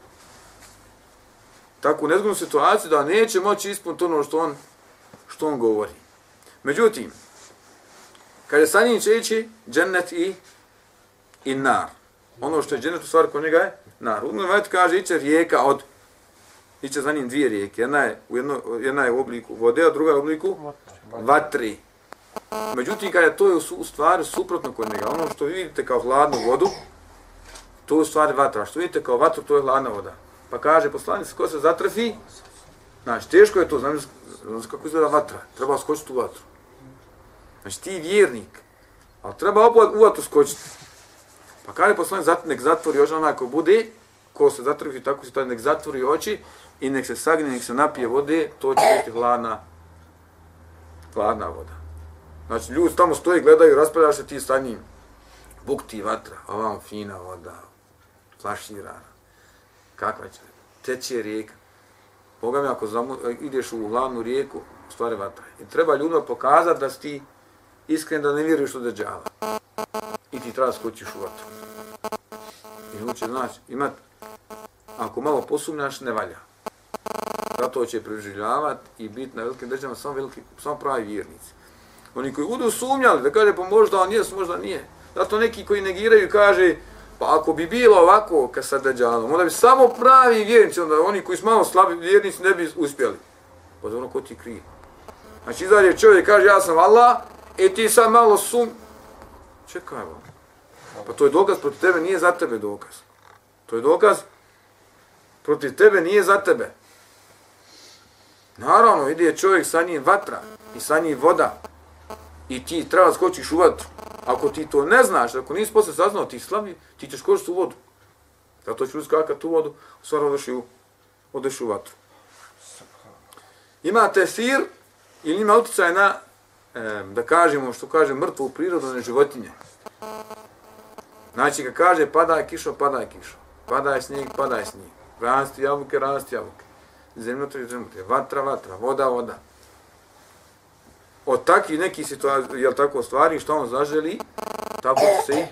takvu nezgodnu situaciju da neće moći ispuniti ono što on, što on govori. Međutim, kada sa njim će ići džennet i, i nar. Ono što je džennet u stvari kod njega je nar. U kaže iće rijeka od iće za njim dvije rijeke. Jedna je u, jedno, jedna je u obliku vode, a druga je u obliku vatri. Međutim, kada to je u stvari suprotno kod njega, ono što vidite kao hladnu vodu, to je u stvari vatra. Što vidite kao vatru, to je hladna voda. Pa kaže poslanic, ko se zatrfi, znači teško je to, znam, znam kako izgleda vatra, treba skočiti u vatru. Znači ti vjernik, ali treba opet u vatru skočiti. Pa kaže poslanic, nek zatvori oči onako bude, ko se zatrfi, tako se taj nek zatvori oči i nek se sagne, nek se napije vode, to će biti hladna, hladna voda. Znači ljudi tamo stoji, gledaju, raspravljaš se ti sa njim. Buk ti vatra, ovam fina voda, flaširana kakva će, teče rijeka. Boga mi, ako zamu, ideš u glavnu rijeku, stvari vatra. I treba ljudima pokazati da si ti iskren da ne vjeruješ u deđala. I ti treba skočiš u vatru. I hoće znači, imat, ako malo posumnjaš, ne valja. Zato će preživljavati i biti na velikim državama samo, veliki, samo pravi vjernici. Oni koji budu sumnjali, da kaže, pa možda on jes, možda nije. Zato neki koji negiraju kaže, Pa ako bi bilo ovako ka sa Dajjalom, onda bi samo pravi vjernici, onda oni koji su malo slabi vjernici ne bi uspjeli. Pa ono ko ti krije. Znači izađe čovjek kaže ja sam Allah, e ti sad malo sum... Čekaj vam. Pa to je dokaz protiv tebe, nije za tebe dokaz. To je dokaz protiv tebe, nije za tebe. Naravno, ide čovjek sa njim vatra i sa njim voda i ti treba skočiš u vatru. Ako ti to ne znaš, ako nisi posle saznao ti slavi, ti ćeš koristiti u vodu. Zato ću uskakati u vodu, u stvari odeš u, odeš u vatru. Ima tefir ili ima utjecaj na, e, da kažemo, što kaže, mrtvu prirodu na životinje. Znači, kad kaže pada je kišo, pada je kišo. Pada je snijeg, pada je snijeg. Rasti jabuke, rasti jabuke. Zemljotre, zemljotre. Vatra, vatra. Voda, voda od takvih nekih situacija, jel tako, stvari, što on zaželi, tako će se i,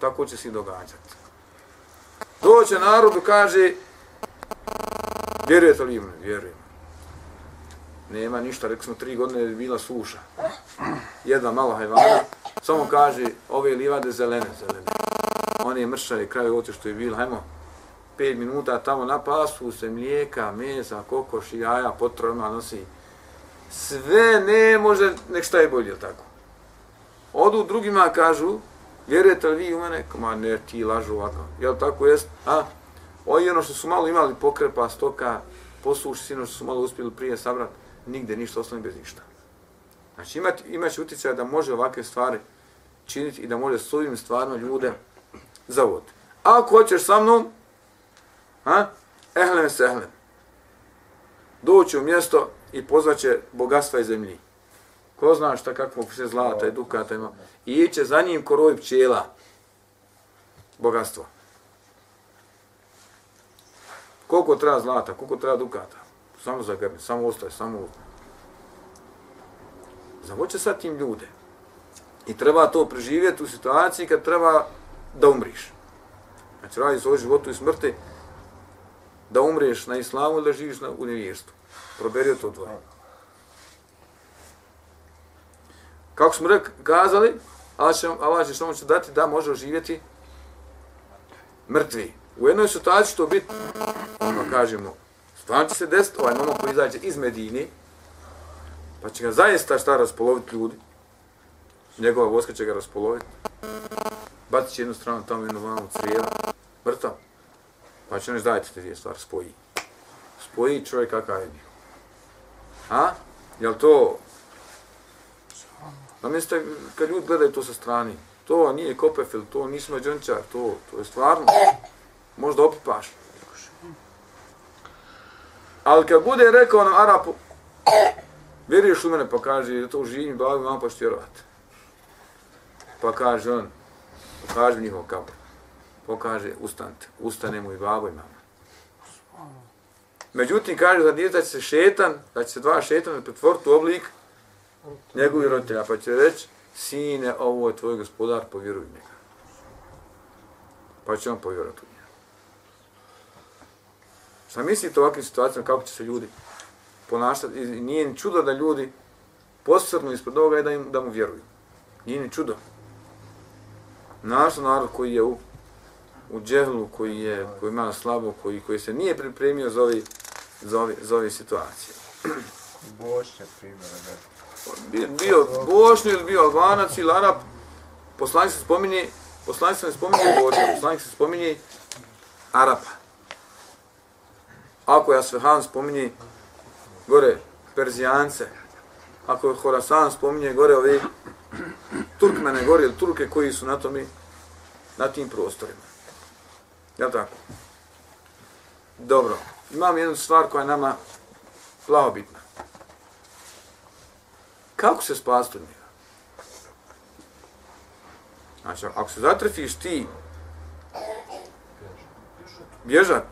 tako će se i događati. Doće narodu, kaže, vjerujete li im? Vjerujem. Nema ništa, rekli smo, tri godine je bila suša. Jedna mala hajvana, samo kaže, ove livade zelene, zelene. One je mršave, kraj oće što je bilo, hajmo, 5 minuta tamo na pasu se mlijeka, mesa, kokoš i jaja, potrojima nosi sve ne može, nek šta je bolje, tako. Odu drugima kažu, vjerujete li vi u mene? Ma ne, ti lažu ovako. Jel tako jest? A? Ovi ono što su malo imali pokrepa, stoka, posluši sino što su malo uspjeli prije sabrat, nigde ništa ostane bez ništa. Znači imat, imaće utjecaj da može ovakve stvari činiti i da može s ovim stvarno ljude zavoditi. Ako hoćeš sa mnom, ha? Ehlen se ehlem. Doći u mjesto i pozvaće bogatstva i zemlji. Ko zna šta kakvo se zlata i dukata ima. I iće za njim koroj pčela. Bogatstvo. Koliko treba zlata, koliko treba dukata. Samo za grbi, samo ostaje, samo ostaje. Zavoće sad tim ljude. I treba to preživjeti u situaciji kad treba da umriš. Znači radi svoj životu i smrti da umreš na islamu ili da živiš na universtu. Proberio to dvoje. Kako smo rekli, kazali, Allah će, Allah će samo će dati da može oživjeti mrtvi. U jednoj situaciji što biti, ono kažemo, stvarno će se desiti, ovaj momak koji izađe iz Medine, pa će ga zaista šta raspoloviti ljudi. Njegova voska će ga raspoloviti. Bacit će jednu stranu tamo jednu vanu crijeva, Mrtav. Pa će nešto dajte te dvije stvari, spoji. Spoji čovjek kakav je bio. A? Je to Da mislite, kad ljudi gledaju to sa strani, to nije kopefil, to nisi mađončar, to, to je stvarno, možda opipaš. Ali kad bude rekao nam Arapu, vjeruješ u mene, pa kaže, to živim, blago vam pa što vjerovati. Pa kaže on, pa pokaže njihov kabor. Pokaže, ustanite, ustane mu i babo i mama. Međutim, kaže za djeta će se šetan, da će se dva šetana pretvoriti u oblik njegovih roditelja, pa će reći, sine, ovo je tvoj gospodar, povjeruj njega. Pa će on povjerovati u njega. Šta mislite u ovakvim situacijama, kako će se ljudi ponašati? I nije ni čudo da ljudi posrnu ispred ovoga i da, im, da mu vjeruju. Nije ni čudo. Naš narod koji je u, u džehlu, koji je koji ima slabo, koji, koji se nije pripremio za ovi, za ovi, za ovi situacije. Bošnja primjera, ne. Bio, bio Bošnju ili bio Albanac ili Arab, poslanik se spominje, poslanik se ne spominje Bošnja, poslanik se spominje Arapa. Ako je Asfahan spominje gore Perzijance, ako je Horasan spominje gore ovi Turkmene gore ili Turke koji su na tome, na tim prostorima. Jel tako? Dobro. Imam jednu stvar koja je nama plavo bitna. Kako se spasti od njega? Znači, ako se zatrefiš ti, bježat.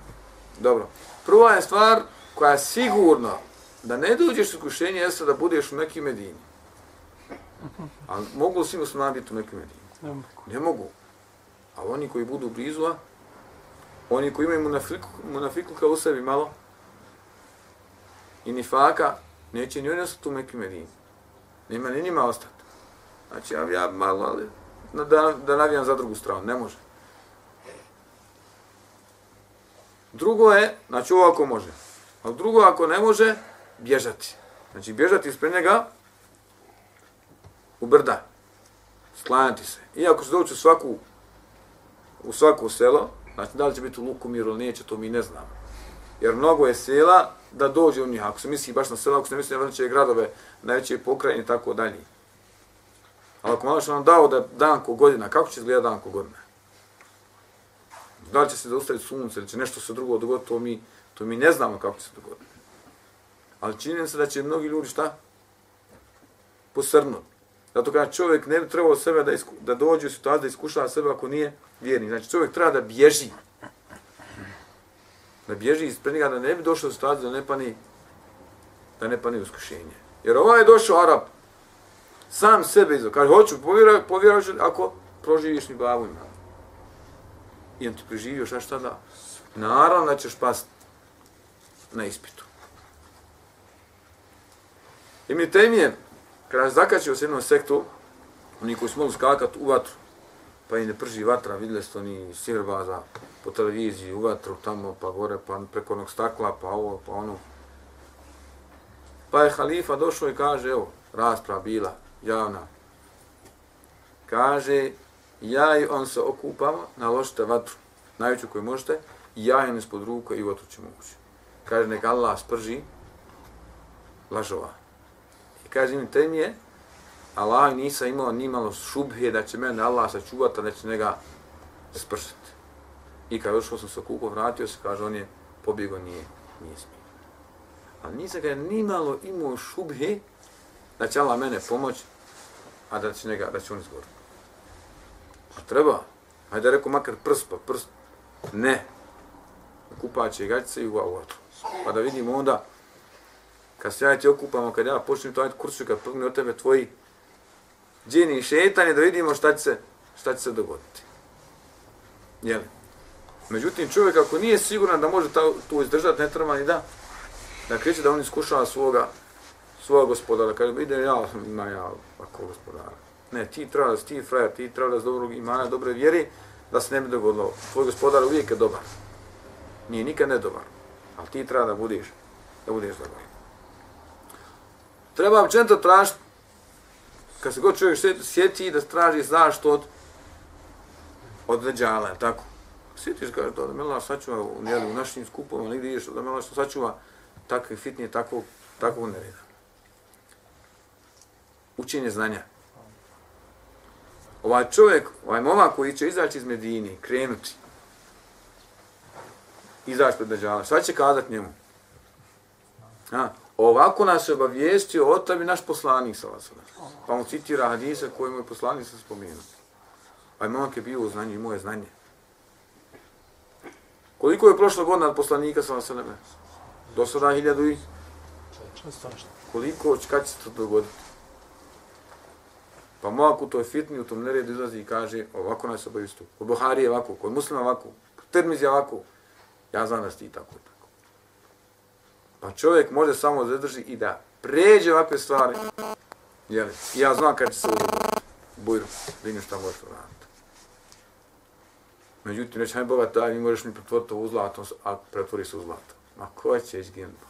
Dobro. Prva je stvar koja je sigurno da ne dođeš u iskušenje jeste da budeš u Mekim Medini. A mogu li svi muslimani biti u Mekim Medini? Ne mogu. Ali oni koji budu blizu, a oni koji imaju munafikluka u sebi malo i nifaka, neće ni oni ostati u Mekke Medini. Nema ni njima ostati. Znači, ja, ja malo, ali da, da navijam za drugu stranu, ne može. Drugo je, znači ovo ako može. A drugo ako ne može, bježati. Znači bježati ispred njega u brda. Sklanjati se. Iako se doći u svaku, u svako selo, znači da li će biti u Lukomiru ili neće, to mi ne znamo. Jer mnogo je sela da dođe u njih. Ako se misli baš na selo, ako se misli na veće gradove, najveće pokrajine i tako dalje. Ali ako malo što nam dao da dan ko godina, kako će izgledati dan ko godina? Da li će se zaustaviti sunce ili će nešto se drugo dogoditi, to mi, to mi ne znamo kako će se dogoditi. Ali čini se da će mnogi ljudi šta? Posrnuti. Zato kada čovjek ne bi trebao sebe da, isku, da dođe u situaciju da iskušava sebe ako nije vjernik. Znači čovjek treba da bježi. Da bježi ispred njega da ne bi došao u situaciju da ne pani da ne pani uskušenje. Jer ovaj je došao Arab, sam sebe izvao. Kaže, hoću, povjeruj, povjeruj, ako proživiš mi babu ima. I on ti preživio, šta šta da? Naravno da ćeš past na ispitu. I mi temije, kada se zakačio se jednom sektu, oni koji su mogli skakati u vatru, pa i ne prži vatra, vidjeli ste oni sirbaza po televiziji, u vatru, tamo, pa gore, pa preko onog stakla, pa ovo, pa ono. Pa je halifa došao i kaže, evo, rasprava bila, javna. Kaže, ja i on se okupamo, naložite vatru, najveću koju možete, i ja im ispod ruka i vatru ćemo ući. Kaže, neka Allah sprži lažova. Kaže im te je, Allah nisa imao ni malo šubhe da će mene Allah sačuvati, da će njega spršiti. I kad došao sam se kupo, vratio se, kaže, on je pobjego, nije, nije smio. Ali nisa ga ni malo imao šubhe da će Allah mene pomoć, a da će, njega, da će on izgoriti. A treba, hajde rekao makar prst pa prst, ne. Kupaće i gaćice i u auto. Pa da vidimo onda, kad se ja te okupamo, kad ja počnem to ajde kursu, kad prgne od tebe tvoji džini i šetanje, da vidimo šta će se, šta će se dogoditi. Jel? Međutim, čovjek ako nije siguran da može to izdržati, ne treba ni da, da kreće da on iskušava svoga, svoga gospodara. Kaže, ide ja, ima ja ako gospodara. Ne, ti treba da ti frajer, ti treba da si dobrog imana, dobre vjeri, da se ne bi dogodilo. Tvoj gospodar uvijek je dobar. Nije nikad ne dobar. Ali ti treba da budiš, da budiš dobar. Treba općenito tražiti, kad se god čovjek sjeti, da traži zašto od, od veđala, tako? Sjetiš ga to, da Mela sačuva u, jeli, u našim skupovima, nigdje ideš, da Mela sačuva takve fitnije, takvog, takvog nereda. Učenje znanja. ovaj čovjek, ovaj momak koji će izaći iz Medini, krenuti, izaći pred Deđala, šta će kazat njemu? A, ovako nas je obavijestio o tebi naš poslanik, salasala. Pa mu citira hadise koje mu je poslanik sa spomenuo. A momak je bio u znanju, imao je znanje. Koliko je prošlo godina od poslanika, salasala? Do sada hiljadu i... Koliko, kad će se to dogoditi? Pa momak u toj fitni, u tom neredu izlazi i kaže, ovako nas obavijestio. Kod Buhari je ovako, kod muslima ovako, kod Tirmiz je ovako. Ja znam da si ti tako tako. Pa čovjek može samo zadrži i da pređe ovakve stvari. Jel, ja znam kad će se uroditi. Bujro, vidim šta možeš uraditi. Međutim, neće hajde Boga taj, mi možeš mi pretvoriti u zlato, a pretvori se u zlato. Ma ko će izginuti?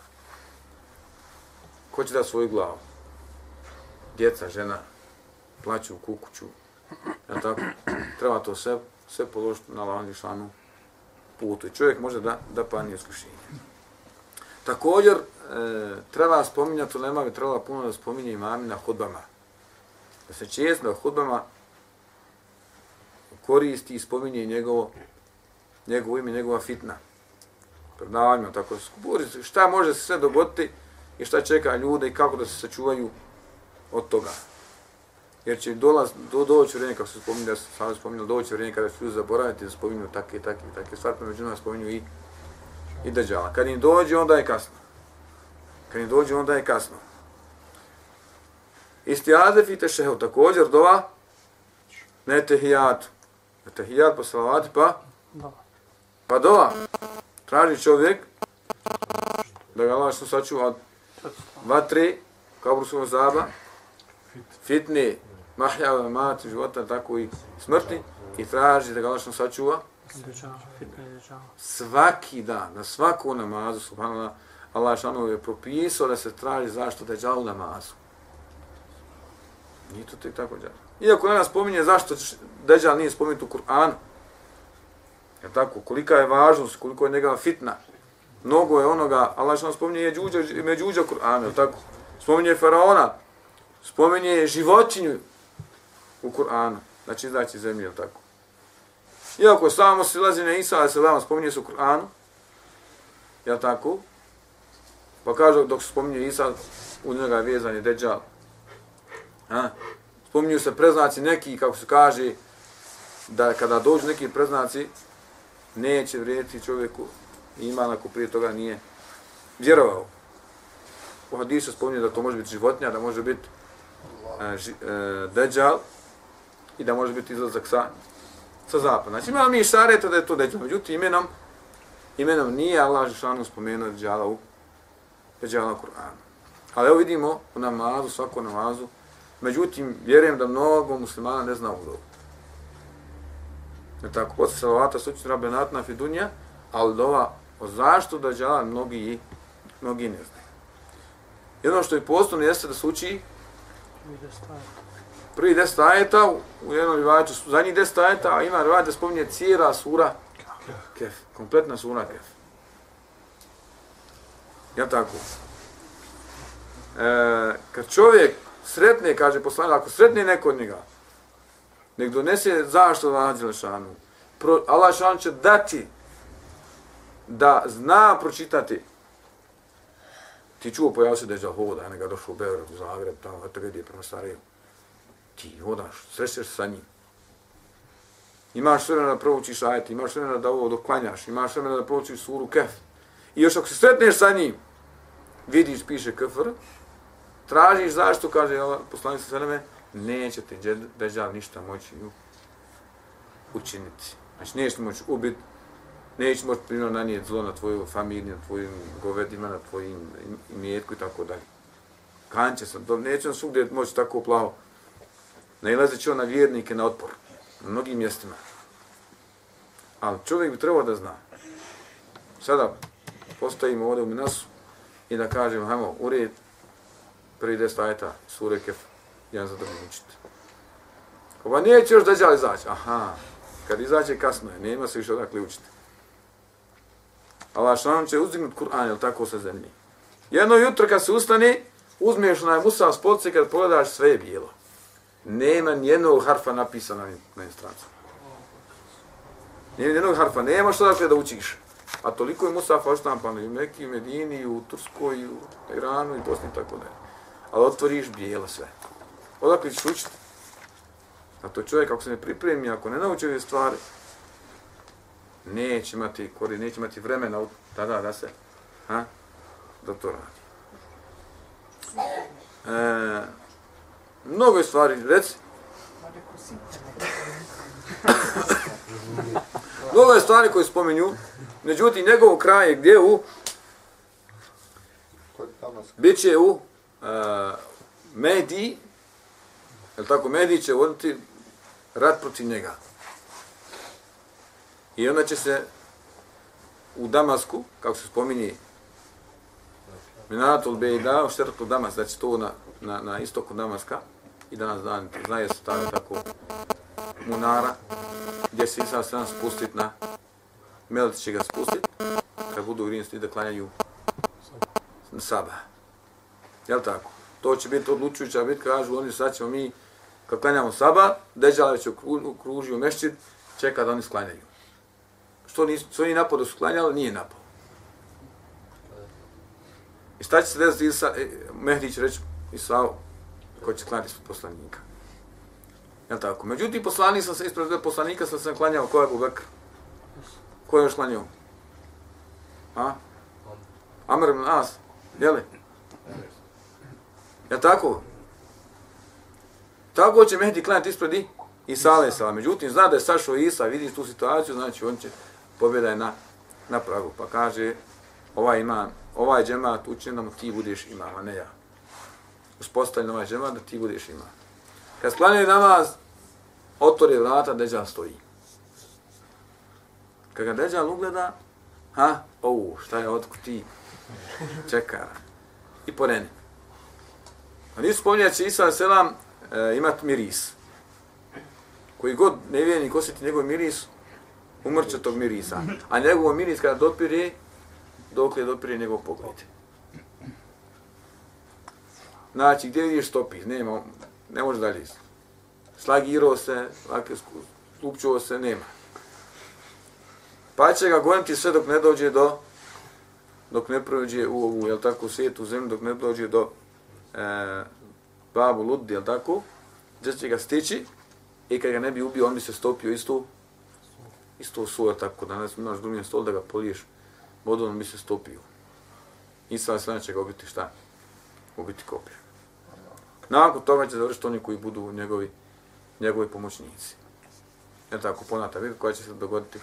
Ko će da svoju glavu? Djeca, žena, plaću kukuću. Ja tako, treba to sve, sve položiti na lavanju šlanu putu. I čovjek može da, da pani iskušenje. Također, e, treba spominjati, nema bi trebala puno da spominje imami na hudbama. Da se često na hudbama koristi i spominje njegovo, njegovo ime, njegova fitna. Predavanjima, tako se šta može se sve dogoditi i šta čeka ljude i kako da se sačuvaju od toga. Jer će dolaz, do, doći vrijeme, kako se spominje, da sam spominjao, doći vrijeme kada ću zaboraviti da spominju takve, takve, takve stvari, među nas spominju i, i dađala. Kad im dođe, onda je kasno. Kad im dođe, onda je kasno. Isti azef i tešehu, također dova, ne tehijatu. Ne tehijat po salavati, pa? Pa dova. Traži čovjek da ga Allah što sačuva od vatri, kabruskog zaba, fitne, mahjava, mati, života, tako i smrti, i traži da ga Allah sačuva. Svaki dan, na svaku namazu, subhanallah, Allah šanov je propisao da se traži zašto da je džal namazu. Nije to tek tako džal. Iako nas spominje zašto Deđal nije spomenut u Kur'anu. Je tako, kolika je važnost, koliko je njega fitna. Mnogo je onoga, Allah što spominje je džuđa, međuđa Kur'ana, je tako. Spominje faraona, spominje životinju u Kur'anu, znači izaći zemlje, je tako. Iako samo se lazi na Isa, se lama spominje se u Kur'anu, jel tako? Pa kažu dok se spominje Isa, u njega je vezan je Deđal. Ha? Spominju se preznaci neki, kako se kaže, da kada dođu neki preznaci, neće vrijediti čovjeku ima ako prije toga nije vjerovao. U hadisu spominje da to može biti životinja, da može biti e, ži, e, deđal i da može biti izlazak sa, sa zapada. Znači imamo mi šareta da je to deđal. Međutim, imenom, imenom nije Allah Žešanu spomenuo deđala u deđala u Kur'anu. Ali evo vidimo u namazu, svako namazu, međutim, vjerujem da mnogo muslimana ne zna u dobu. Je tako, posle salavata suči rabenatna fidunja, ali dova o zašto da džala mnogi, mnogi ne znaju. Jedno što je postojno jeste da se uči prvi deset ajeta u jednom rivajatu, zadnjih deset ajeta, a ima rivajet da spominje cijela sura kef, kompletna sura kef. Ja tako. E, kad čovjek sretne, kaže poslanik, ako sretne neko od njega, nek donese zašto Allah Đelešanu. Allah Đelešanu će dati da zna pročitati. Ti čuo pojavio se da je za hoda, ga došao u Beograd, u Zagreb, tamo, eto vidi je prema Sarajevu. Ti hodaš, srećeš sa njim. Imaš vremena da proučiš ajet, imaš vremena da ovo doklanjaš, imaš vremena da proučiš suru kef. I još ako se sretneš sa njim, vidiš, piše kefr, tražiš zašto, kaže poslanica sveme, neće ti deđav ništa moći učiniti. Znači, neće moći ubiti, neće moći primjer nanijeti zlo na tvoju familiju, na tvojim govedima, na tvojim imetku i tako dalje. Kanće sam, to neće on svugdje moći tako plavo. Nailazit će on na vjernike, na otpor, na mnogim mjestima. Ali čovjek bi trebao da zna. Sada postavimo ovdje u Minasu i da kažemo, hajmo, u red, prvi deset ajta, sure kef, jedan za drugim učiti. Ova neće još dađali izaći. Aha, kad izaće kasno je, nema se više odakle učiti. Allah što će uzdignut Kur'an, jel tako sa zemlji. Jedno jutro kad se ustane, uzmeš onaj musa s police, kad pogledaš, sve je bijelo nema nijednog harfa napisana na instrancu. Nema nijednog harfa, nema što dakle da učiš. A toliko je Musafa oštampano i u Mekiji, Medini, i u Turskoj, i u Iranu, i Bosni, i tako dalje. Ali otvoriš bijelo sve. Odakle ćeš učiti? A to čovjek, ako se ne pripremi, ako ne nauči ove stvari, neće imati kori, neće imati vremena tada da se, ha, da to radi. E, mnogo je stvari, reci. mnogo je stvari koje spomenju, međutim, njegov kraj je gdje u, Biće u uh, Mediji, je tako, Mediji će voditi rat protiv njega. I onda će se u Damasku, kako se spominje, Minatul Bejda, u šertu Damas, znači to na, na, na istoku Damaska, i danas dan, znaje se stavio tako Munara, gdje se Isa sam spustit na, Melec će ga spustit, kad budu grinjski da klanjaju na Saba. Jel tako? To će biti odlučujuća bit, kažu oni, sad ćemo mi, kad klanjamo Saba, Deđala već okružio mešćid, čeka da oni sklanjaju što nisu, što oni napadu da su klanjali, nije napao. I šta će se desiti Isa, e, Mehdi će reći Isao, ko će klanjati ispod poslanika. Jel tako? Međutim, poslanik sam se ispred poslanika sam se klanjao, ko je Abu Bekr? Ko je još klanjao? A? Amr ibn As, jeli? Jel tako? Tako će Mehdi klanjati ispred Isa, ale Međutim, zna da je sašao Isa, vidi tu situaciju, znači on će pobjeda je na, na pragu. Pa kaže, ovaj imam, ovaj džemat učin da mu ti budeš imam, a ne ja. Uspostavljen namaz džema, da ti budeš ima. Kad sklanjaju namaz, otvore vrata, Deđal stoji. Kad ga Deđal ugleda, ha, ovu, šta je otko ti? Čeka. I poreni. A nisu spominjali da će Isa selam e, imat miris. Koji god nevijenik osjeti njegov miris, umrće tog mirisa. A njegov miris kada dopire, dok je dopire njegov pogled. Znači, gdje vidiš stopi? Nema, ne može dalje. Slagirao se, slupčuo se, nema. Pa će ga goniti sve dok ne dođe do, dok ne prođe u ovu, jel tako, svijetu zemlju, dok ne dođe do e, babu Ludi, jel tako, gdje će ga stići i kad ga ne bi ubio, on bi se stopio istu isto soja, tako, danas imaš glumljen stol da ga poliješ vodom, bi se stopio. I sva sve će ga ubiti šta? Ubiti kopiju. Nakon toga će završiti oni koji budu njegovi, njegovi pomoćnici. Je tako, ponata bitka koja će se dogoditi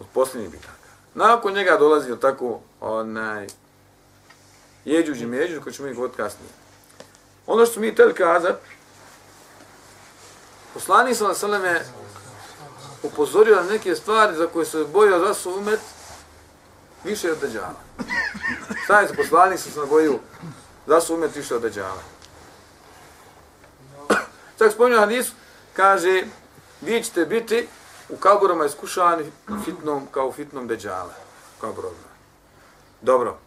od posljednjih bitaka. Nakon njega dolazi je tako onaj jeđuđ i međuđ koji ćemo ih govoriti kasnije. Ono što mi htjeli kazat, poslanik sallam je upozorio na neke stvari za koje se bojio da su umet više od deđala. Stavim se poslanik se sam bojio da su umet više od deđala. Čak spominju hadisu, kaže, vi ćete biti u kaburama iskušani fitnom, kao fitnom deđale. Kaburama. Dobro.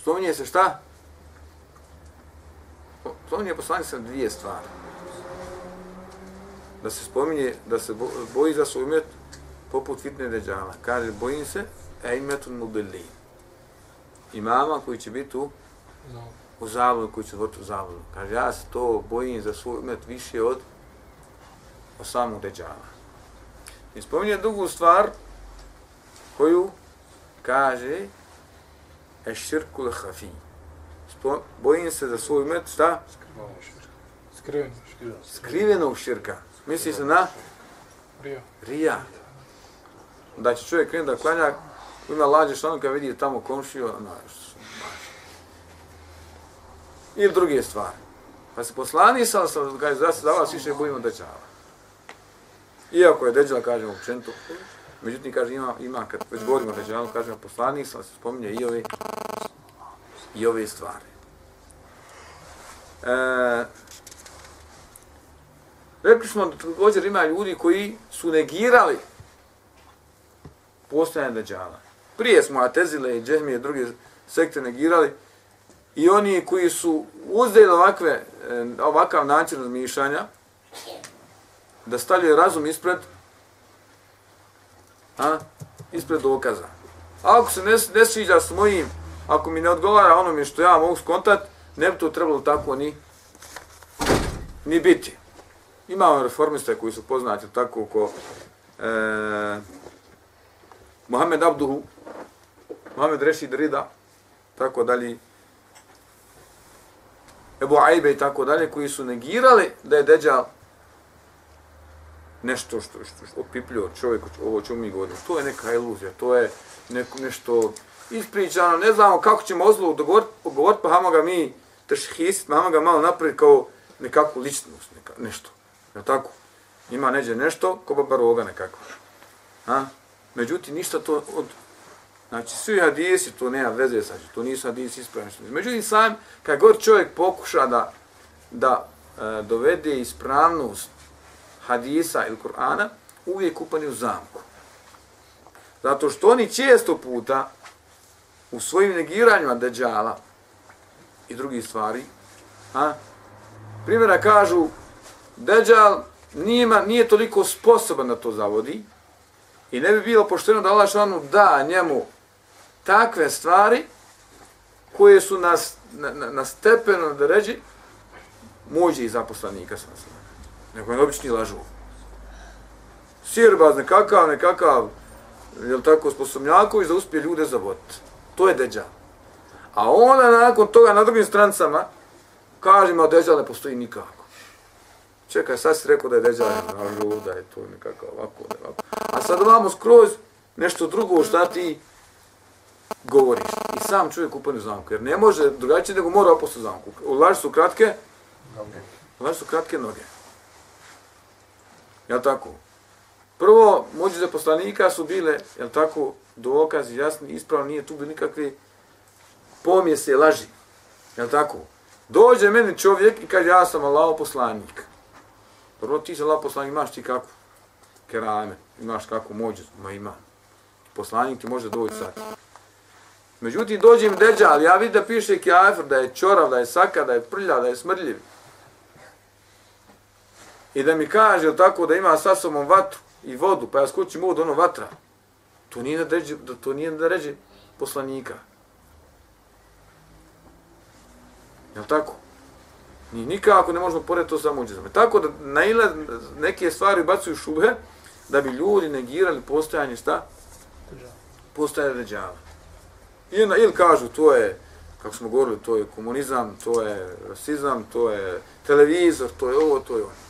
Spominje se šta? Spominje poslanik sam dvije stvari da se spominje, da se boji za svoj umet poput fitne deđala. Kaže, bojim se, e imetun mubili. Imama koji će biti u, u zavodu, koji će biti u zavodu. Kaže, ja se to bojim za svoj umet više od, od samog deđala. I spominje drugu stvar koju kaže e širku lehafi. Bojim se za svoj umet, šta? Skrivenog širka. Skrivenog širka. Misli se na? Rija. Rija. Da će čovjek krenuti da klanja, ima lađe što ono kad vidi tamo komšiju, ono, Ili druge stvari. Pa se poslani sam, sam kaže, da se za vas više bojimo deđala. Iako je deđala, kažemo, učentu, međutim, kaže, ima, ima kad već govorimo o deđalu, kažemo, poslani sam, se spominje i ove, i ove stvari. E, Rekli smo da također ima ljudi koji su negirali postojanje deđala. Prije smo Atezile i Džehmije i druge sekte negirali i oni koji su uzeli ovakve, eh, ovakav način razmišljanja, da stavljaju razum ispred, a, ispred dokaza. A ako se ne, ne sviđa s mojim, ako mi ne odgovara onome što ja mogu skontat, ne bi to trebalo tako ni, ni biti. Imamo reformiste koji su poznati tako ko e, Mohamed Abduhu, Mohamed Rešid Rida, tako dalje, Ebu Aibe i tako dalje, koji su negirali da je Deđal nešto što, što, što opipljio čovjek, ovo čemu mi govorimo. To je neka iluzija, to je neko, nešto ispričano, ne znamo kako ćemo ozlu dogovoriti, govorit, pa hamo ga mi tešhistit, pa hamo ga malo napraviti kao nekakvu ličnost, neka, nešto. Je tako? Ima neđe nešto, ko baba nekako. Ha? Međutim, ništa to od... Znači, svi hadisi, to nema veze znači, to nisu hadisi ispravni. Međutim, sam, kad god čovjek pokuša da, da e, dovede ispravnost hadisa ili Kur'ana, uvijek upani u zamku. Zato što oni često puta u svojim negiranjima deđala i drugih stvari, a, primjera kažu, deđal nijema, nije toliko sposoban da to zavodi i ne bi bilo pošteno da Allah šanu da njemu takve stvari koje su na, na, na stepenu da ređi muđi i zaposlanika sa nas. Neko je obični lažu. Sirbaz nekakav, nekakav, je li tako, sposobnjaković da uspije ljude zavoditi. To je deđa. A ona nakon toga na drugim strancama kaže ima deđa ne postoji nikako. Čekaj, sad si rekao da je deđa lažu, da je to nekakav ovako, ovako. A sad vamo skroz nešto drugo šta ti govoriš. I sam čovjek upane zamku. Jer ne može drugačije nego mora opostu zamku. U laži su kratke, u laži su kratke noge. Ja tako? Prvo, mođe za poslanika su bile, jel tako, dokazi jasni, ispravno, nije tu bilo nikakve pomjese, laži. Jel tako? Dođe meni čovjek i kaže, ja sam Allah poslanik. Prvo, ti se Allah poslanik, imaš ti kako? Kerame, imaš kako mođe, ma ima. Poslanik ti može doći sad. Međutim, dođe mi deđa, ali ja vidim da piše kjafir, da je čorav, da je saka, da je prlja, da je smrljiv i da mi kaže tako da ima sa sobom vatru i vodu, pa ja skočim vodu, ono vatra, to nije da ređe, to nije da ređe poslanika. Jel tako? Ni nikako ne možemo porediti to sa muđizama. Tako da naila neke stvari bacuju šube da bi ljudi negirali postojanje šta? Postojanje ređava. Ili, ili kažu to je, kako smo govorili, to je komunizam, to je rasizam, to je televizor, to je ovo, to je ono.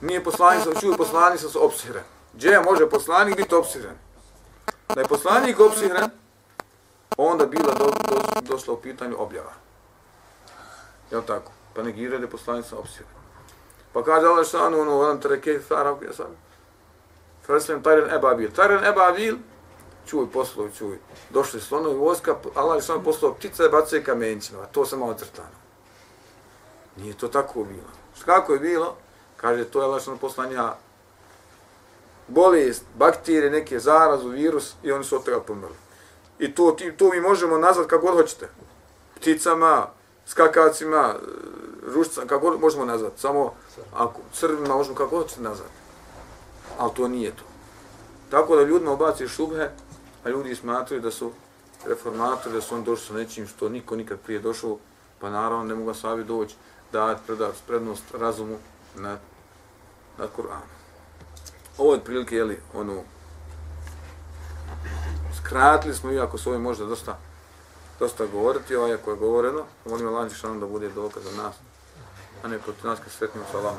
nije poslanik, sam čuo poslanik sam se opsihren. Gdje može poslanik biti opsihren? Da je poslanik opsihren, onda bila do, do, došla u pitanju objava. Je tako? Pa negira da je poslanik sam opsihren. Pa kaže Allah šanu, ono, ono, treke, farav, ja sam. Freslem, tajren ebabil. Tarin ebabil, čuj, poslov, čuj. Došli slonovi vojska, Allah je slonovi poslao ptice, bace kamenćima. To sam malo crtano. Nije to tako bilo. Kako je bilo? Kaže, to je lašno poslanja bolest, bakterije, neke zarazu, virus i oni su od toga pomrli. I to, ti, to mi možemo nazvat kako god hoćete. Pticama, skakacima, rušcama, kako god možemo nazvat. Samo ako crvima možemo kako god hoćete nazvat. Ali to nije to. Tako da ljudima obaci šubhe, a ljudi smatruju da su reformatori, da su on došli sa nečim što niko nikad prije došao, pa naravno ne mogu sami doći da predat, prednost razumu na na Kur'an. Ovo je prilike, jeli, ono, skratili smo, iako su ovim možda dosta, dosta govoriti, ovaj ako je govoreno, molim Allah da bude dokaz za nas, a ne protiv nas kad sretnimo sa Allahom